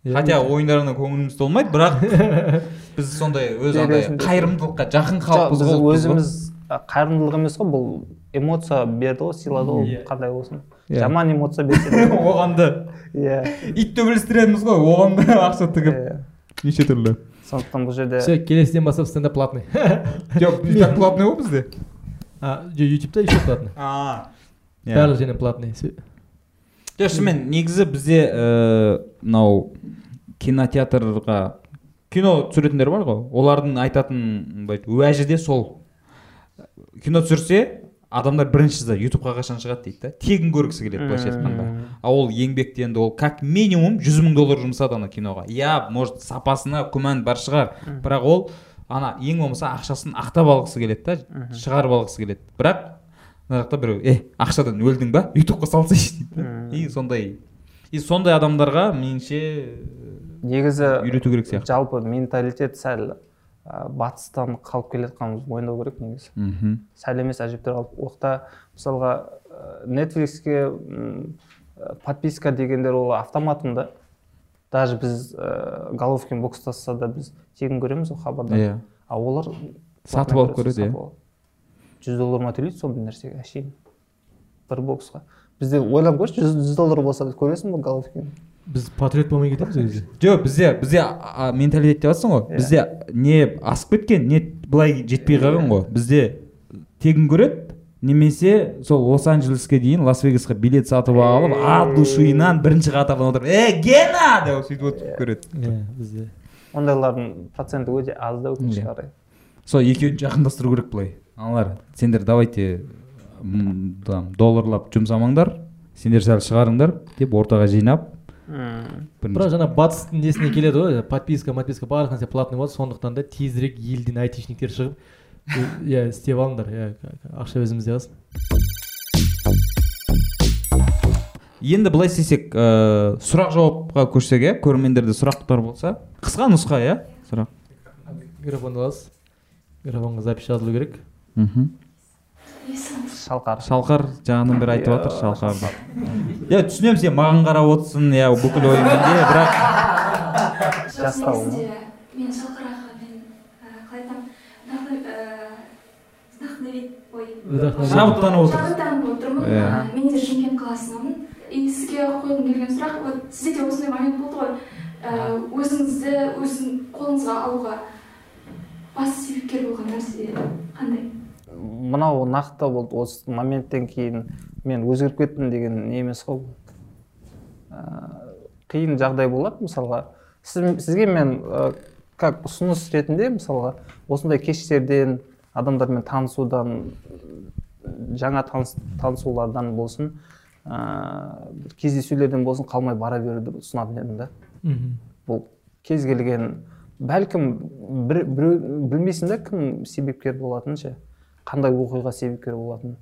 Иә. хотя ойындарына көңіліміз толмайды бірақ біз сондай өз андай қайырымдылыққа жақын халықпыз ғой. біз өзіміз қайырымдылық емес қой бұл эмоция берді ғой сыйлады ғой Иә. қандай болсын. Иә. жаман эмоция берсе оған да. Иә. Ит төбелестіреміз ғой оған да ақша тігіп. Иә. неше түрлі. Сондықтан бұл жерде все келесіден бастап стендап платный. Жоқ и так платный ғой бізде. Ютубта еще платный. Барлық жерінен платный жоқ шынымен негізі бізде ііі мынау кинотеатрға кино түсіретіндер бар ғой. Олардың айтатын былай уәжі де сол. Кино түсірсе адамдар бірінші да ютубқа қашан шығады дейді да. Тегін көргісі келеді былайша айтқанда. А ол еңбектенді ол как минимум жүз мың доллар жұмсады ана киноға. Иә может сапасына күмән бар шығар. Бірақ ол ана ең болмаса ақшасын ақтап алғысы келеді да шығарып алғысы келеді. Бірақ мына жақта біреу е ақшадан өлдің ба? Ютубқа салсайшы дейді и сондай и сондай адамдарға меніңше негізі үйрету керек сияқты. жалпы менталитет сәл ә, батыстан қалып келе жатқанымызды мойындау керек негізі. Мхм. Сәл емес әжептәуір. Оқта мысалға нетфликске подписка дегендер ол автоматында даже біз ә, головкин бокстасса да біз тегін көреміз ғой хабардан иә. А олар Сатып алып көреді, иә. жүз доллар ма төлейді сондай нәрсеге? Әшейін. Бір боксқа. Бізде ойлап көрші жүз жүз доллар болса көресің ба головкин. Біз патриот болмай кетеміз ол кезде жоқ бізде бізде а, менталитет деп жатрсың ғой. Иә. бізде не асып кеткен не былай жетпей қалған ғой. Бізде тегін көреді немесе сол лос анджелеске дейін лас вегасқа билет сатып алып от душиынан бірінші қатардан отырып е гена деп сөйтіп отырып көреді. Иә бізде. Ондайлардың проценті өте аз да өкінішке Иә. қарай. Сол екеуін жақындастыру керек былай. Аналар сендер давайте там долларлап жұмсамаңдар сендер сәл шығарыңдар деп ортаға жинап бірақ жаңа батыстың несіне келеді ғой подписка подписка барлық нәрсе платный болады. Сондықтан да тезірек елден айтишниктер шығып «Е- иә істеп алыңдар. Иә ақша өзімізде қалсын енді былай істесек ыыы сұрақ жауапқа көшсек иә көрермендерде сұрақтар болса қысқа нұсқа иә сұрақ. Микрофонды аласыз. Микрофонға запись жазылу керек. Мхм. Шалқар. Шалқар жаңадан бері айтып жатыр шалқар. Иә түсінемін сен маған қарап отырсың иә бүкіл ойыңмен де бірақ Жастау мен шалқар қалай айтамын шабыттанып отырсың шабыттанып отырмын Иә. Мен де шымкент қаласынанмын и сізге қойғым келген сұрақ вот сізде де осындай момент болды ғой. Өзіңізді өзің қолыңызға алуға басты себепкер болған нәрсе қандай? Мынау нақты болды осы моменттен кейін мен өзгеріп кеттім деген не емес қой бұл. Ә, қиын жағдай болады мысалға. Сіз, сізге мен ә, как ұсыныс ретінде мысалға осындай кештерден адамдармен танысудан жаңа таныс, танысулардан болсын ә, бір кездесулерден болсын қалмай бара беруді ұсынатын едім да. Бұл кез келген бәлкім бір, біреу білмейсің да кім себепкер болатынын ше қандай оқиға себепкер болатынын.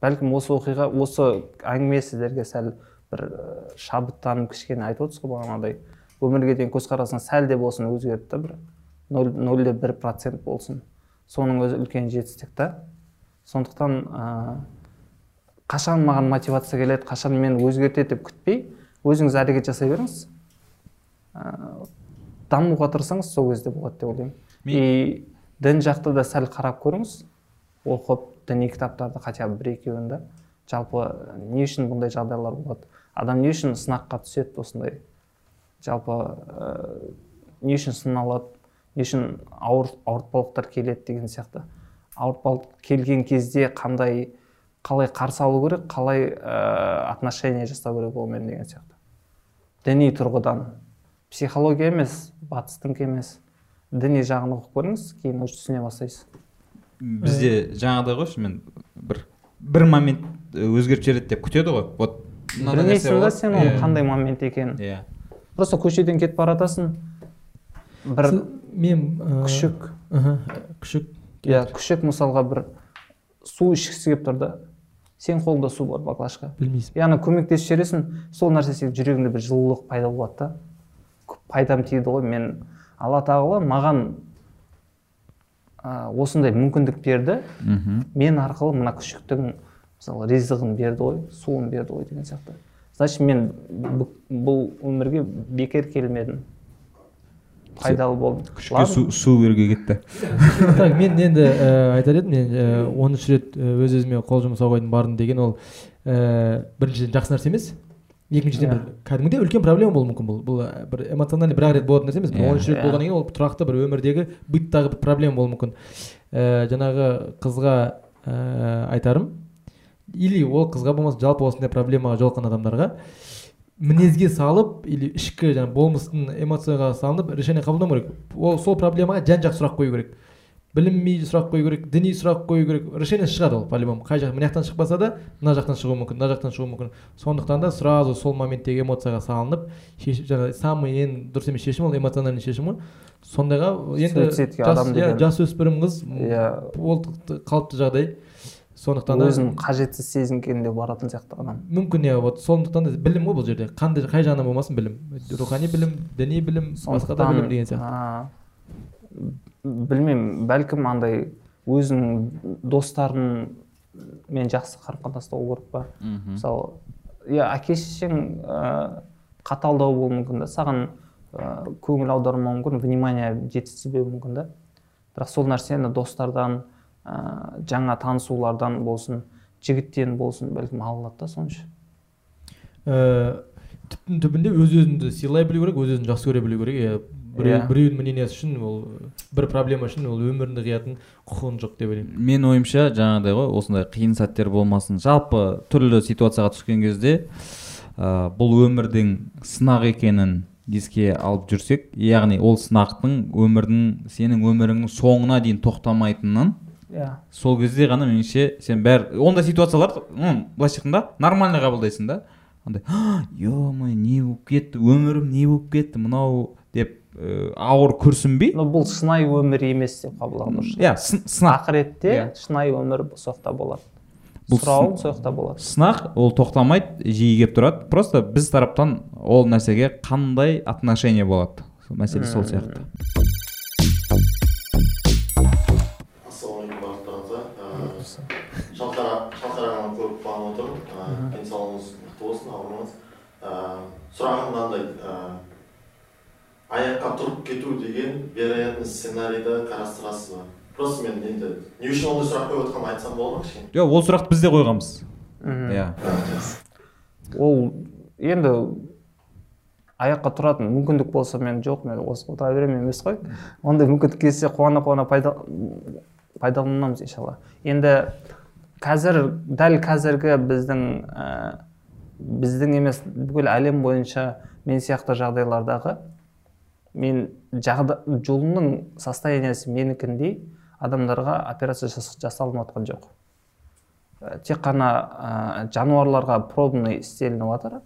Бәлкім осы оқиға осы әңгіме сіздерге сәл бір шабыттанып кішкене айтып отырсыз ғой бағанағыдай. Өмірге деген көзқарасың сәл де болсын өзгерді да бір нөл нөл де бір процент болсын. Соның өзі үлкен жетістік та. Сондықтан ә, қашан маған мотивация келеді қашан мені өзгертеді деп күтпей өзіңіз әрекет жасай беріңіз. Ә, дамуға тырысаңыз сол кезде болады деп ойлаймын. И дін жақты да сәл қарап көріңіз. Оқып діни кітаптарды хотя бы бір екеуін да. Жалпы не үшін бұндай жағдайлар болады? Адам не үшін сынаққа түседі осындай? Жалпы ә, не үшін сыналады не үшін ауыр ауыртпалықтар келеді деген сияқты. Ауыртпалық келген кезде қандай қалай қарсы алу керек қалай ә, отношение жасау керек онымен деген сияқты. Діни тұрғыдан. Психология емес батыстыңқы емес. Діни жағын оқып көріңіз кейін уже түсіне бастайсыз. Бізде жаңағыдай ғой шынымен бір бір момент өзгеріп жібереді деп күтеді ғой. Вот білмейсің да сен оның Иә. қандай момент екенін. Иә. Просто көшеден кетіп бара жатасың бір мен күшік. күшік иә күшік мысалға бір су ішкісі келіп тұр да сенің қолыңда су бар баклажка. Білмейсің. Яғни көмектесіп жібересің сол нәрсе сенің жүрегіңде бір жылулық пайда болады да. Көп пайдам тиді ғой мен. Алла тағала маған ә, осындай мүмкіндік берді мхм. мен арқылы мына күшіктің мысалы ризығын берді ғой суын берді ғой деген сияқты. Значит мен бұл өмірге бекер келмедім. Пайдалы болдым. күшікке су, су беруге кетті. Так мен енді ә, айтар едім мен ә, он үш рет өз өзіме қол жұмсауға дейін бардым деген ол ә, біріншіден жақсы нәрсе емес. Екіншіден бір кәдімгідей үлкен проблема болуы мүмкін бұл. Бұл бір эмоциональный бір ақ рет болатын нәрсе емес. Бір Иә. он үш рет Иә. болғаннан кейін ол тұрақты бір өмірдегі быттағы бір проблема болуы мүмкін. Ә, жаңағы қызға ә, айтарым или ол қызға болмаса жалпы осындай проблемаға жолыққан адамдарға мінезге салып или ішкі жаңағы болмыстың эмоцияға салынып решение қабылдамау керек. Ол сол проблемаға жан жақты сұрақ қою керек. Білінбей сұрақ қою керек діни сұрақ қою керек решение шығады ол по любому қай жақ мына жақтан шықпаса да мына жақтан шығуы мүмкін мына жақтан шығуы мүмкін. Сондықтан да сразу сол моменттегі эмоцияға салынып шешіп жаңағы самый ең дұрыс емес шешім ол эмоциональный шешім ғой сондайға енді жас, иә, жасөспірім қыз Иә. ол қалыпты жағдай. Сондықтан да өзін қажетсіз сезінгенде баратын сияқты адам. мүмкін иә вот. Сондықтан да білім ғой бұл жерде. Қандай қай жағынан болмасын білім. Рухани білім діни білім басқа да білім деген сияқты. Білмеймін бәлкім андай өзінің достарын мен жақсы қарым қатынаста болу керек па мысалы иә әке шешең ыыы қаталдау болуы мүмкін да саған ыыы көңіл аудармауы мүмкін внимание жеткізбеуі мүмкін да. Бірақ сол нәрсені достардан ыыы жаңа танысулардан болсын жігіттен болсын бәлкім ала алады да сонша. Ә, түптің түбінде өз өзіңді сыйлай білу керек өз өзін жақсы көре білу керек. Иә біреу, Иә. біреудің мнениесі үшін ол бір проблема үшін ол өміріңді қиятын құқығың жоқ деп ойлаймын. Мен ойымша жаңағыдай ғой осындай қиын сәттер болмасын. Жалпы түрлі ситуацияға түскен кезде ә, бұл өмірдің сынақ екенін еске алып жүрсек яғни ол сынақтың өмірдің сенің өміріңнің соңына дейін тоқтамайтынын иә. сол кезде ғана меніңше сен бәрі ондай ситуациялар былайша айтқанда нормально қабылдайсың да. Андай е мое не болып кетті өмірім не болып кетті мынау деп ә, ауыр күрсінбей но бұл шынайы өмір емес деп қабылдаған дұрыс иә сын- сынақ. Ақыретте Иә. шынайы өмір сол жақта болады Бұл сұрауың сол жақта болады сынақ ол тоқтамайды жиі келіп тұрады. Просто біз тараптан ол нәрсеге қандай отношение болады? Сол мәселе сол сияқты. Аяққа тұрып кету деген вероятный сценарийді қарастырасыз ба просто мен енді не үшін ондай сұрақ қойып отырғанымды айтсам болады ма кішкене? Жоқ ол сұрақты біз де қойғанбыз. Мхм. иә. Ол енді аяққа тұратын мүмкіндік болса мен жоқ мен осы отыра беремін емес қой. Ондай мүмкіндік келсе қуана қуана пайда пайдаланамыз иншалла. Енді қазір дәл қазіргі біздің ә, біздің емес бүкіл әлем бойынша мен сияқты жағдайлардағы мен жағда, жолымның состояниесі менікіндей адамдарға операция жас- жасалынып жатқан жоқ. Ә, тек қана ә, жануарларға пробный істелініп жатыр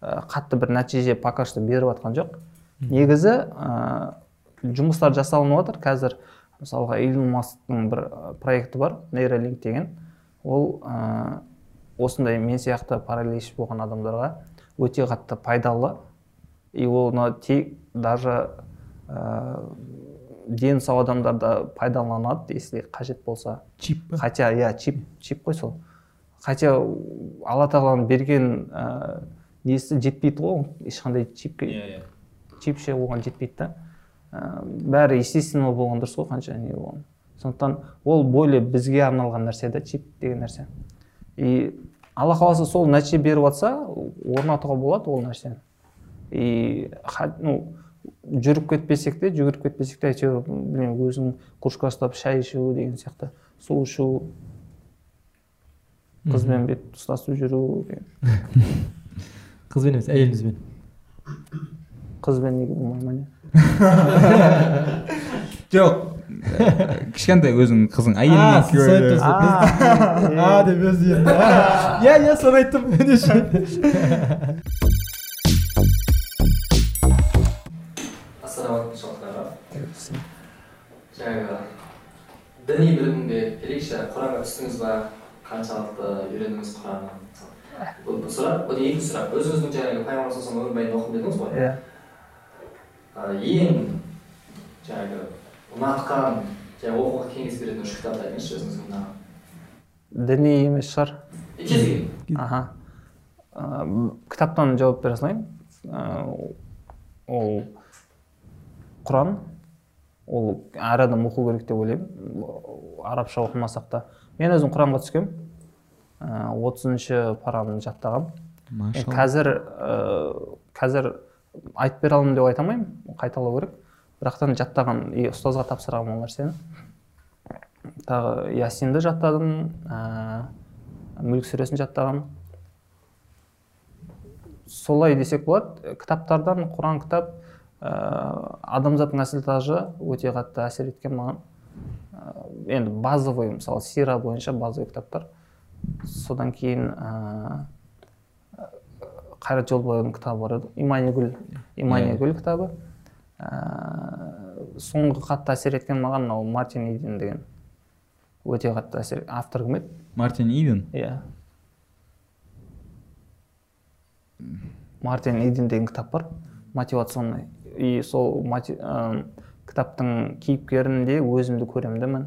ә, қатты бір нәтиже пока что беріп жатқан жоқ. Негізі ә, жұмыстар жасалынып жатыр қазір мысалға илон масктың бір проекті бар нейролинк деген. Ол ә, осындай мен сияқты паралич болған адамдарға өте қатты пайдалы. И оны тек даже ә, дені сау адамдарда пайдаланады если қажет болса. Чип па? хотя иә чип чип қой сол. Хотя алла тағаланың берген ә, несі жетпейді ғой ешқандай чипке иә чипше оған жетпейді да. Ә, бәрі естественно болған дұрыс қой қанша не болған. Сондықтан ол более бізге арналған нәрсе да чип деген нәрсе. И алла қаласа сол нәтиже беріп жатса орнатуға болады ол нәрсені. И ну жүріп кетпесек те жүгіріп кетпесек те әйтеуір білмеймін өзің кружка ұстап шай ішу деген сияқты су ішу қызбен бет ұстасып жүру деген. Қызбен емес әйеліңізбен. Қызбен неге болмай ма не жоқ кішкентай өзің қызың а деп өзі енді. Иә иә соны айттым діни білімге келейікші құранға түстіңіз ба қаншалықты үйрендіңіз құранды бұл бұл сұрақ одан екінші сұрақ? Өзіңіздің жаңағы пайғамбар саллаллаху өмірбайын оқып дедіңіз ғой. Иә. Ең жаңағы ұнатқан жаңағы оқуға кеңес беретін үш кітапты айтыңызшы өзіңізге ұнаған діни емес шығар. Кез келген. Аха. Кітаптан жауап бере салайын. Ол құран. Ол әр адам оқу керек деп ойлаймын. Арабша оқымасақ та. Мен өзім құранға түскем отызыншы параны жаттағанмын Машалла. қазір ә, қазір айтып бере аламын деп айта алмаймын. Қайталау керек. Бірақтан жаттаған и ұстазға тапсырғанмын ол нәрсені тағы ясинді жаттадым. Ә, мүлік сүресін жаттағанмын солай десек болады. Кітаптардан құран кітап ә, адамзаттың әсіл тажы өте қатты әсер еткен маған. Ә, енді базовый мысалы сира бойынша базовый кітаптар. Содан кейін ә, қайрат жолдыбайдың кітабы бар еді. Иманигүл иманигүл кітабы. Ә, соңғы қатты әсер еткен маған мынау мартин иден деген. Өте қатты әсер автор кім еді? Мартин иден? Иә. Мартин иден деген кітап бар. Мотивационный. И сол мати- ә, кітаптың кейіпкерінде өзімді көремін да мен.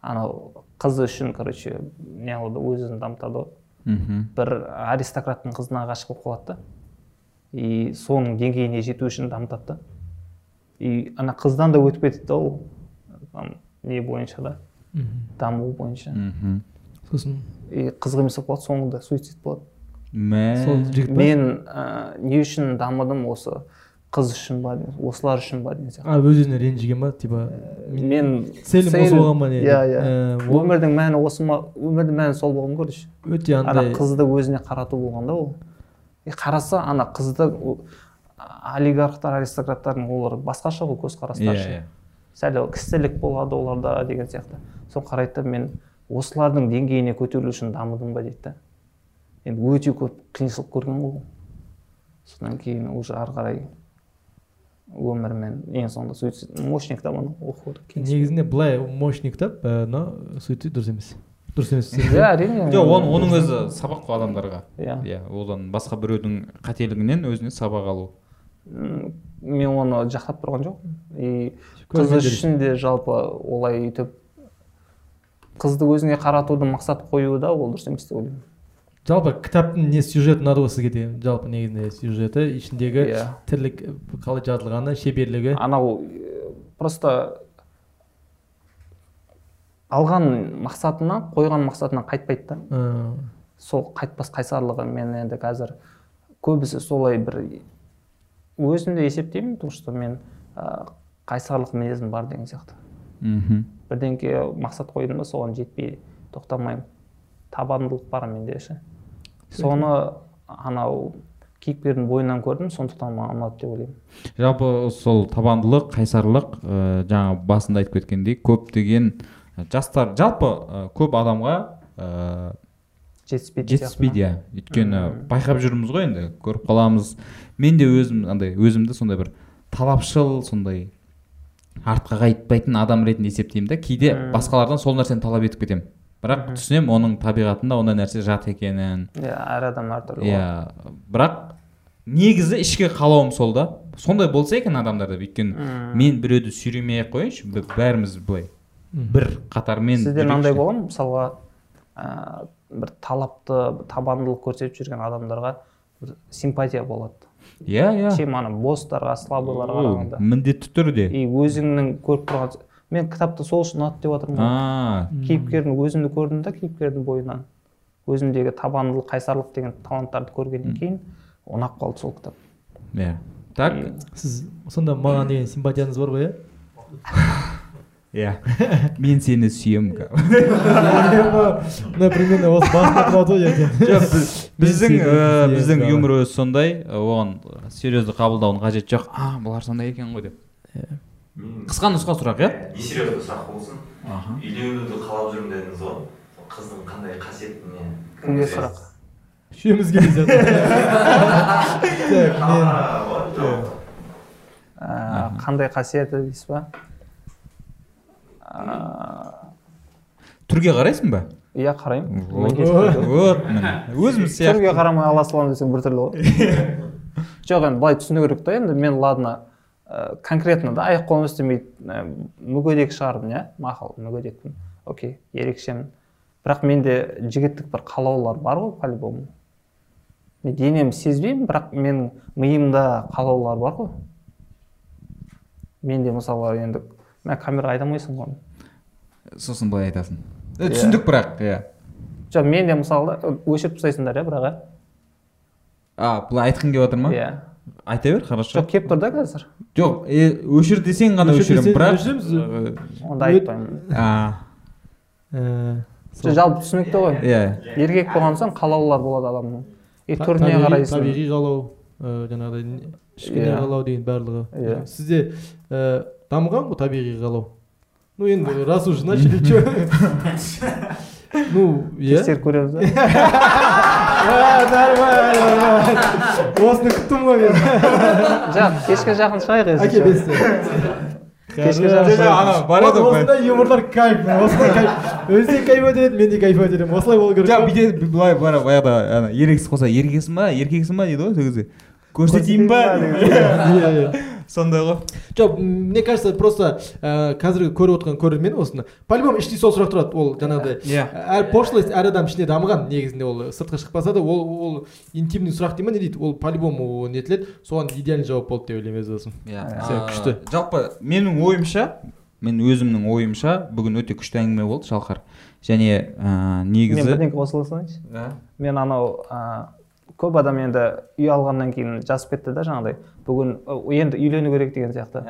Анау қызы үшін короче не қылды өзін дамытады ғой. Мхм. Бір аристократтың қызына ғашық болып қалады да. И соның деңгейіне жету үшін дамытады да. И ана қыздан да өтіп кетеді да ол там не бойынша да. Даму бойынша. Мхм. Сосын? И қызық емес болып қалады соңында суицид болады. Мә. Мен ә, не үшін дамыдым осы? Қыз үшін ба осылар үшін ба деген сияқты. А өз өзіне ренжіген ба типа мен целім осы болған ба не? Иә иә. Өмірдің мәні осы ма өмірдің мәні сол болған короче өте ана андай қызды өзіне қарату болған да ол. И қараса ана қызды олигархтар аристократтардың олар басқаша ғой көзқарастары. Иә иә. Сәл кісілік болады оларда деген сияқты. Соны қарайды да мен осылардың деңгейіне көтерілу үшін дамыдым ба дейді да. Енді өте көп қиыншылық көрген ғой содан кейін уже ары қарай өмірімен ең соңында суицид мощный кітап ана оқу керек негізінде былай мощный кітап но суицид дұрыс емес дұрыс емес иә әрине жоқ оның оның өзі сабақ қой адамдарға иә иә одан басқа біреудің қателігінен өзіне сабақ алу М, мен оны жақтап тұрған жоқпын и қыз үшін де жалпы олай өйтіп қызды өзіңе қаратуды мақсат қою да ол дұрыс емес деп ойлаймын жалпы кітаптың не сюжеті ұнады ғой сізге деген жалпы негізінде сюжеті ішіндегі иә. тірлік қалай жазылғаны шеберлігі. Анау просто алған мақсатына қойған мақсатынан қайтпайды да. Сол қайтпас қайсарлығы мен енді қазір көбісі солай бір өзім де есептеймін то что мен ә, қайсарлық мінезім бар деген сияқты. Мхм. Бірдеңке мақсат қойдым ба соған жетпей тоқтамаймын. Табандылық бар менде ше. Соны анау кейіпкердің бойынан көрдім сондықтан маған ұнады деп ойлаймын. Жалпы сол табандылық қайсарлық ә, жаңа басында айтып кеткендей көптеген жастар жалпы ә, көп адамға ә, жетіспейді жетіспейді иә. Өйткені байқап жүрміз ғой енді көріп қаламыз. Мен де өзім андай өзімді сондай бір талапшыл сондай артқа қайтпайтын адам ретінде есептеймін да кейде басқалардан сол нәрсені талап етіп кетемін. Бірақ түсінемін оның табиғатында ондай нәрсе жат екенін. Иә әр адам әртүрлі иә бірақ негізі ішкі қалауым сол да. Сондай болса екен адамдарда өйткені Мм. мен біреуді сүйремей ақ қояйыншы бәріміз былай бір қатармен сізде мынандай бола ма? мысалға ә, бір талапты табандылық көрсетіп жүрген адамдарға бір симпатия болады. Иә иә. Чем ана босстарға слабыйларға қарағанда. міндетті түрде. И өзіңнің көріп тұрған мен кітапты сол үшін ұнады деп жатырмын кейіпкердің өзімді көрдім да кейіпкердің бойынан. Өзімдегі табандылық қайсарлық деген таланттарды көргеннен кейін ұнап қалды сол кітап. Иә. Так. Сіз сонда маған деген симпатияңыз бар ғой иә? Иә. Мен сені сүйемін мына примерно осы тұрады ғой ертең біздің сүйемін, біздің юмор өзі сондай. Оған серьезді қабылдаудың қажеті жоқ. А бұлар сондай екен ғой деп. Қысқа нұсқа сұрақ иә? Несерьезный сұрақ болсын. Үйленуді қалап жүрмін дедіңіз ғой қыздың қандай қасиетіне кімге сұрақ? Үшеуміз келе так мен. ә, қандай қасиеті дейсіз ба? Түрге қарайсың ба? Иә қараймын. Вот. Міне. Өзіміз сияқты. түрге қарамай ала саламын десең біртүрлі ғой жоқ енді былай түсіну керек та енді мен ладно. Ә, конкретно да аяқ қолым істемейді ә, мүгедек шығармын иә мақұл мүгедекпін окей ерекшемін бірақ менде жігіттік бір қалаулар бар ғой по любому мен денем сезбеймін бірақ менің миымда қалаулар бар ғой. Менде мысалы енді мә камераға айта алмайсың ғой. Сосын былай айтасың. Иә. түсіндік бірақ иә. Жоқ менде мысалы өшіріп тастайсыңдар иә бірақ а былай айтқың келіп жатыр ма? Иә. Айта бер хорошо. Жоқ келіп тұр да қазір. Жоқ өшір десең ғана Өшір өшіремін бірақ өшіреміз. онда айтпаймын жалпы түсінікті ғой. Иә еркек болған соң қалаулар болады адамның. И түріне қарайсың. табиғи қалау жаңағыдай Иә. қалау деген барлығы. Иә. сізде дамыған ғой табиғи қалау ну енді раз уж начали че? Ну иә тексеріп көреміз да. А, нормально нормально. Осыны күттім ғой мен жоқ кешке жақын шығайық әке если бесте Кешке жақын ана бар еді ғой осындай юморлар кайф осындай кайф өзі де кайф етеді мен де кайф етемін осылай болу керек жоқ бүйтеді былай бара баяғыда ана еркексіз қойса еркексің ба еркексің ба дейді ғой сол кезде көрсетейін ба иә иә сондай ғой. Жоқ мне кажется просто ә, қазіргі көріп отырған көрермен осыны. По любому іштей сол сұрақ тұрады ол жаңағыдай. Иә. Әр пошлость әр адам ішінде дамыған негізінде ол сыртқа шықпаса да ол ол интимный сұрақ дей ма не дейді? Ол по любому нетіледі. Соған идеальный жауап болды деп ойлаймын өз басым иә күшті. жалпы менің ойымша мен өзімнің ойымша бүгін өте күшті әңгіме болды шалқар. Және ә, мен негізі бірдеңе қосыла салайыншы. Ә? мен анау ә, көп адам енді үй алғаннан кейін жазып кетті да жаңағыдай. Бүгін «О, енді үйлену керек деген сияқты.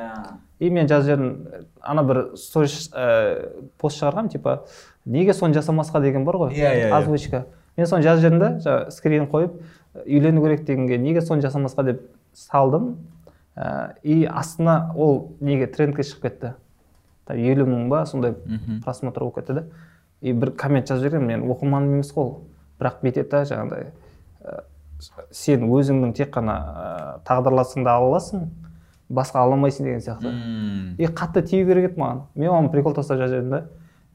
И мен жазып жібердім. Ана бір сторис ә, пост шығарғанмын типа неге соны жасамасқа? деген бар ғой Иә, иә, иә. озвучка. Мен соны жазып жібердім да жаңағы скрин қойып үйлену керек дегенге неге соны жасамасқа? деп салдым. Ә, и астына ол неге трендке шығып кетті. Елу мың ба сондай просмотр болып кетті да. И бір коммент жазып жібергенмін мен оқырманым емес қой ол. Бірақ бүйтеді да жаңағыдай сен өзіңнің тек қана ә, тағдырласыңды ала аласың басқа ала алмайсың деген сияқты. Мм. и қатты тию керек еді маған. Мен оған прикол тастап жазып да.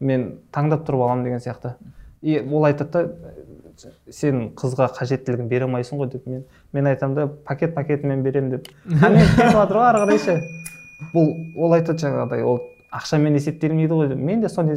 Мен таңдап тұрып аламын деген сияқты. И ол айтады да сен қызға қажеттілігін бере алмайсың ғой деп. Мен мен айтамын да пакет пакетімен беремін деп. Жатыр ғой ары қарайшы бұл ол айтады жаңағыдай ол ақшамен есептелмейді ғой деп. Мен де соны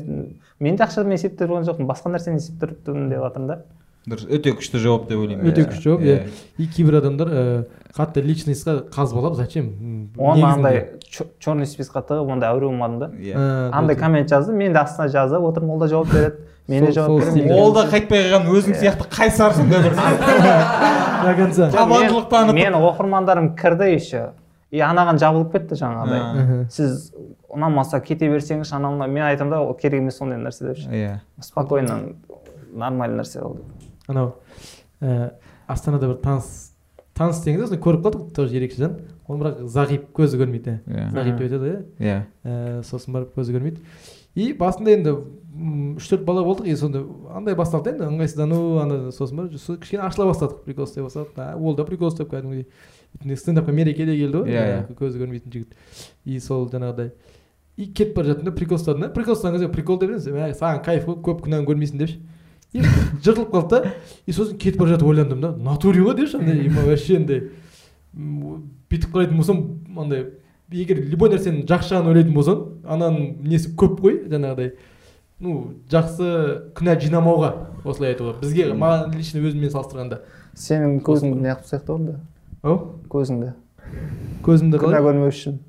мен де ақшамен есептеп тұрған жоқпын басқа нәрсені есептеп тұрмын деп жатырмын да. Дұрыс. Өте күшті жауап деп ойлаймын. Өте иә. күшті жауап Иә. и кейбір адамдар ә, қатты личностьқа қазбалап зачем? Оны андай черный списокқа тығып ондай әуре болмадым да. Иә. Ә, андай коммент жазды мен де астына жазып отырмын ол да жауап береді. Мен де жауап сол беремін ол да қайтпай қалған өзің сияқты қайсар сондай бір до конца табандылық танытып мен оқырмандарым кірді еще. И анаған жабылып кетті жаңағыдай. Мгм. сіз ұнамаса кете берсеңізші анау мынау мен айтамын да ол керек емес сондай нәрсе деп ше. Иә. Спокойно нормальный нәрсе ол. деп анау ә, астанада бір таныс таныс деңіз осыны көріп қалдық тоже ерекше жан ол бірақ зағип көзі көрмейді. Иә. зағип деп айтады иә. Иә. Ә, сосын барып көзі көрмейді. И басында енді үш төрт бала болдық. И сонда андай басталды енді ыңғайсыздану ана сосын барып со- кішкене ашыла бастадық. Прикол ұстай бастадық. Ол да прикол ұстап кәдімгідей. Стендапқа мереке де келді ғой. Иә, иә. көзі көрмейтін жігіт. И сол жаңағыдай. И кетіп бара жаттым да прикол ұстадым да. Прикол ұстаған кезде прикол деп емес «Мә, саған кайф қой көп күнәні көрмейсің депші. И жыртылып қалды да. И сосын кетіп бара жатып ойландым да. Натуре ғой депші андай вообще андай бүйтіп қарайтын болсам андай егер любой нәрсенің жақсы жағын ойлайтын болсаң ананың несі көп қой жаңағыдай ну жақсы күнә жинамауға осылай айтуға. Бізге маған лично өзіммен салыстырғанда. Сенің көзіңді неғып сияқты онда? Ау? Көзіңді көзімді күнә қалай көрмеу үшін.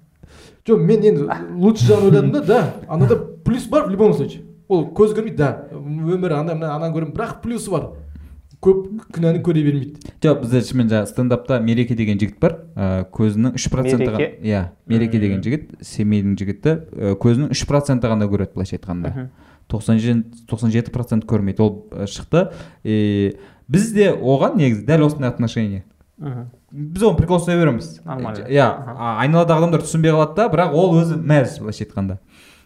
Жоқ мен енді лучше жағын ойладым да да. Анада плюс бар в любом случае. Ол көз көрмейді да. Өмір ана мына ананы көремін бірақ плюсы бар. Көп күнәні көре бермейді. Жоқ бізде шынымен жаңағы стендапта мереке деген жігіт бар. Ә, көзінің үш проценті иә мереке деген жігіт семейдің жігіті. Ә, көзінің үш проценті ғана көреді былайша айтқанда. Тоқсан тоқсан жеті процент көрмейді. Ол ә, шықты. И біз де оған негізі дәл осындай отношение. Мхм. Біз оны прикол ұстай береміз. Нормально. иә айналадағы адамдар түсінбей қалады да бірақ ол өзі мәз былайша айтқанда.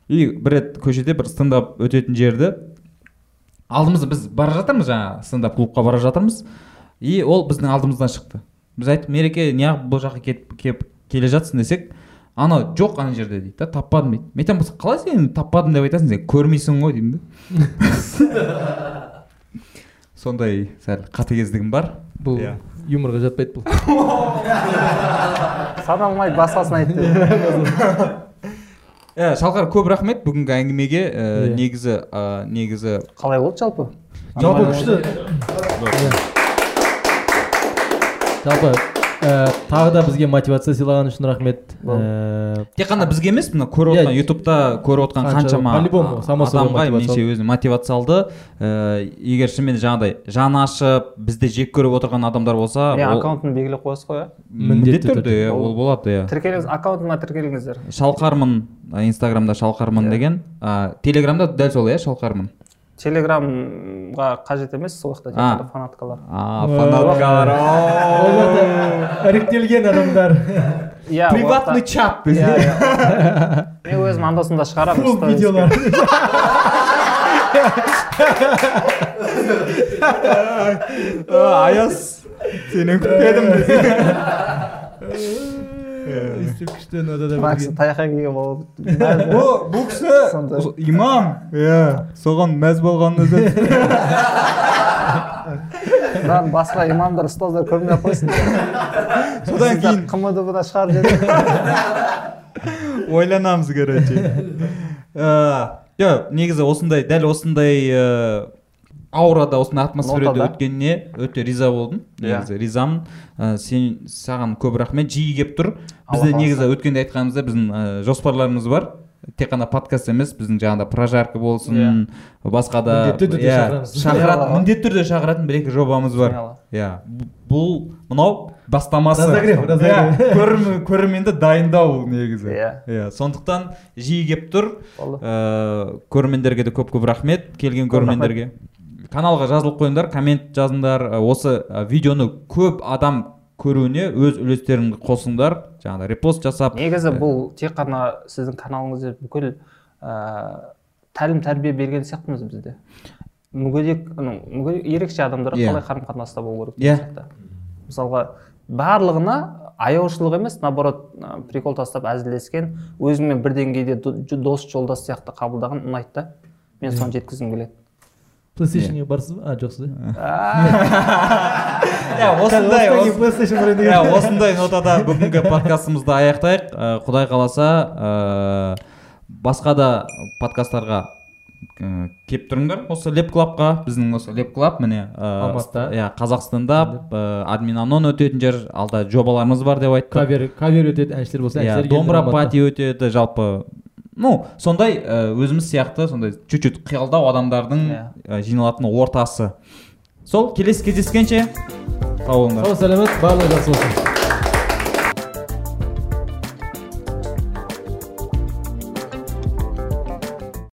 И бір рет көшеде бір стендап өтетін жерді алдымызда біз бара жатырмыз жаңағы стендап клубқа бара жатырмыз. И ол біздің алдымыздан шықты. Біз айттық мереке неғып бұл жаққа кетіп келіп келе жатсың десек анау жоқ ана жерде дейді да таппадым дейді. Мен айтамын қалай сен таппадым деп айтасың сен көрмейсің ғой деймін да. Сондай сәл қатыгездігім бар. Бұл Иә. юморға жатпайды бұл. Саналмайды басқасын айт деді иә шалқар көп рахмет. Бүгінгі әңгімеге негізі негізі қалай болды жалпы? Жалпы күшті. жалпы ә, тағы да бізге мотивация сыйлаған үшін рахмет. Ә, тек қана бізге емес мына көріп Иә. отқан ютубта көріп отқан Қанша- қаншама само собой адамға меніңше өзіне мотивация алды ә, егер шынымен жаңағыдай жаны ашып бізді жек көріп отырған адамдар болса ол- аккаунтын белгілеп қоясыз ғой иә? Міндетті түрде. иә, Ол- ол болады иә. Тіркеліңіз аккаунтыма тіркеліңіздер. Шалқармын инстаграмда шалқармын Иә. деген. Ә, телеграмда дәл сол иә шалқармын. Телеграмға қажет емес сол жақта тек А. қана фанаткалар. Фанаткалар іріктелген адамдар. Иә приватный чат Иә, иә. мен өзім анда санда шығарамын видеолар. Аяз сенен күтпедім. Мына кісі таяққа болып бұл кісі имам! Иә соған мәз болған өзі мынаны басқа имамдар ұстаздар көрмей ақ қойсын содан кейін қмдб да шығарып жібереді ойланамыз короче жоқ негізі осындай дәл осындай аурада осындай атмосферада өткеніне өте риза болдым. Иә. негізі ризамын. Ә, сен саған көп рахмет. Жиі келіп тұр. Бізде негізі өткенде айтқанымыздай біздің ә, жоспарларымыз бар. Тек қана подкаст емес біздің жаңағыдай прожарка болсын басқа да Міндетті түрде иә, шақырамыз. шақыратын Иә. міндетті түрде шақыратын бір екі жобамыз бар. Иә. Бұл мынау бастамасы. Иә, көрерменді дайындау негізі. Иә. иә сондықтан жиі келіп тұр. Ыыы көрермендерге де көп көп рахмет. келген көрермендерге. Каналға жазылып қойыңдар коммент жазыңдар ә, осы ә, видеоны көп адам көруіне өз үлестеріңді қосыңдар жаңағыдай репост жасап негізі бұл тек қана сіздің каналыңызда бүкіл ыыы тәлім тәрбие берген сияқтымыз бізде мүгедек мүгедек ерекше адамдарға Иә. қалай қарым қатынаста болу керек Иә. деген сияқты. мысалға барлығына аяушылық емес наоборот прикол тастап әзілдескен өзіңмен бір деңгейде дос жолдас сияқты қабылдаған ұнайды да мен соны жеткізгім келеді плейстейшнге барсыз ба а жоқсыз иә иә осындай иә осындай нотада бүгінгі подкастымызды аяқтайық құдай қаласа басқа да подкасттарға келіп тұрыңдар осы леп клабқа біздің осы леп клаб міне Алматыда. иә қазақстанда админ анон өтетін жер алда жобаларымыз бар деп айтты кавер кавер өтеді әншілер болса иә домбыра пати өтеді жалпы ну сондай ә, өзіміз сияқты сондай чуть чуть қиялдау адамдардың Иә. ә, жиналатын ортасы. Сол келесі кездескенше сау болыңдар. Сау саламат барлығы жақсы болсын.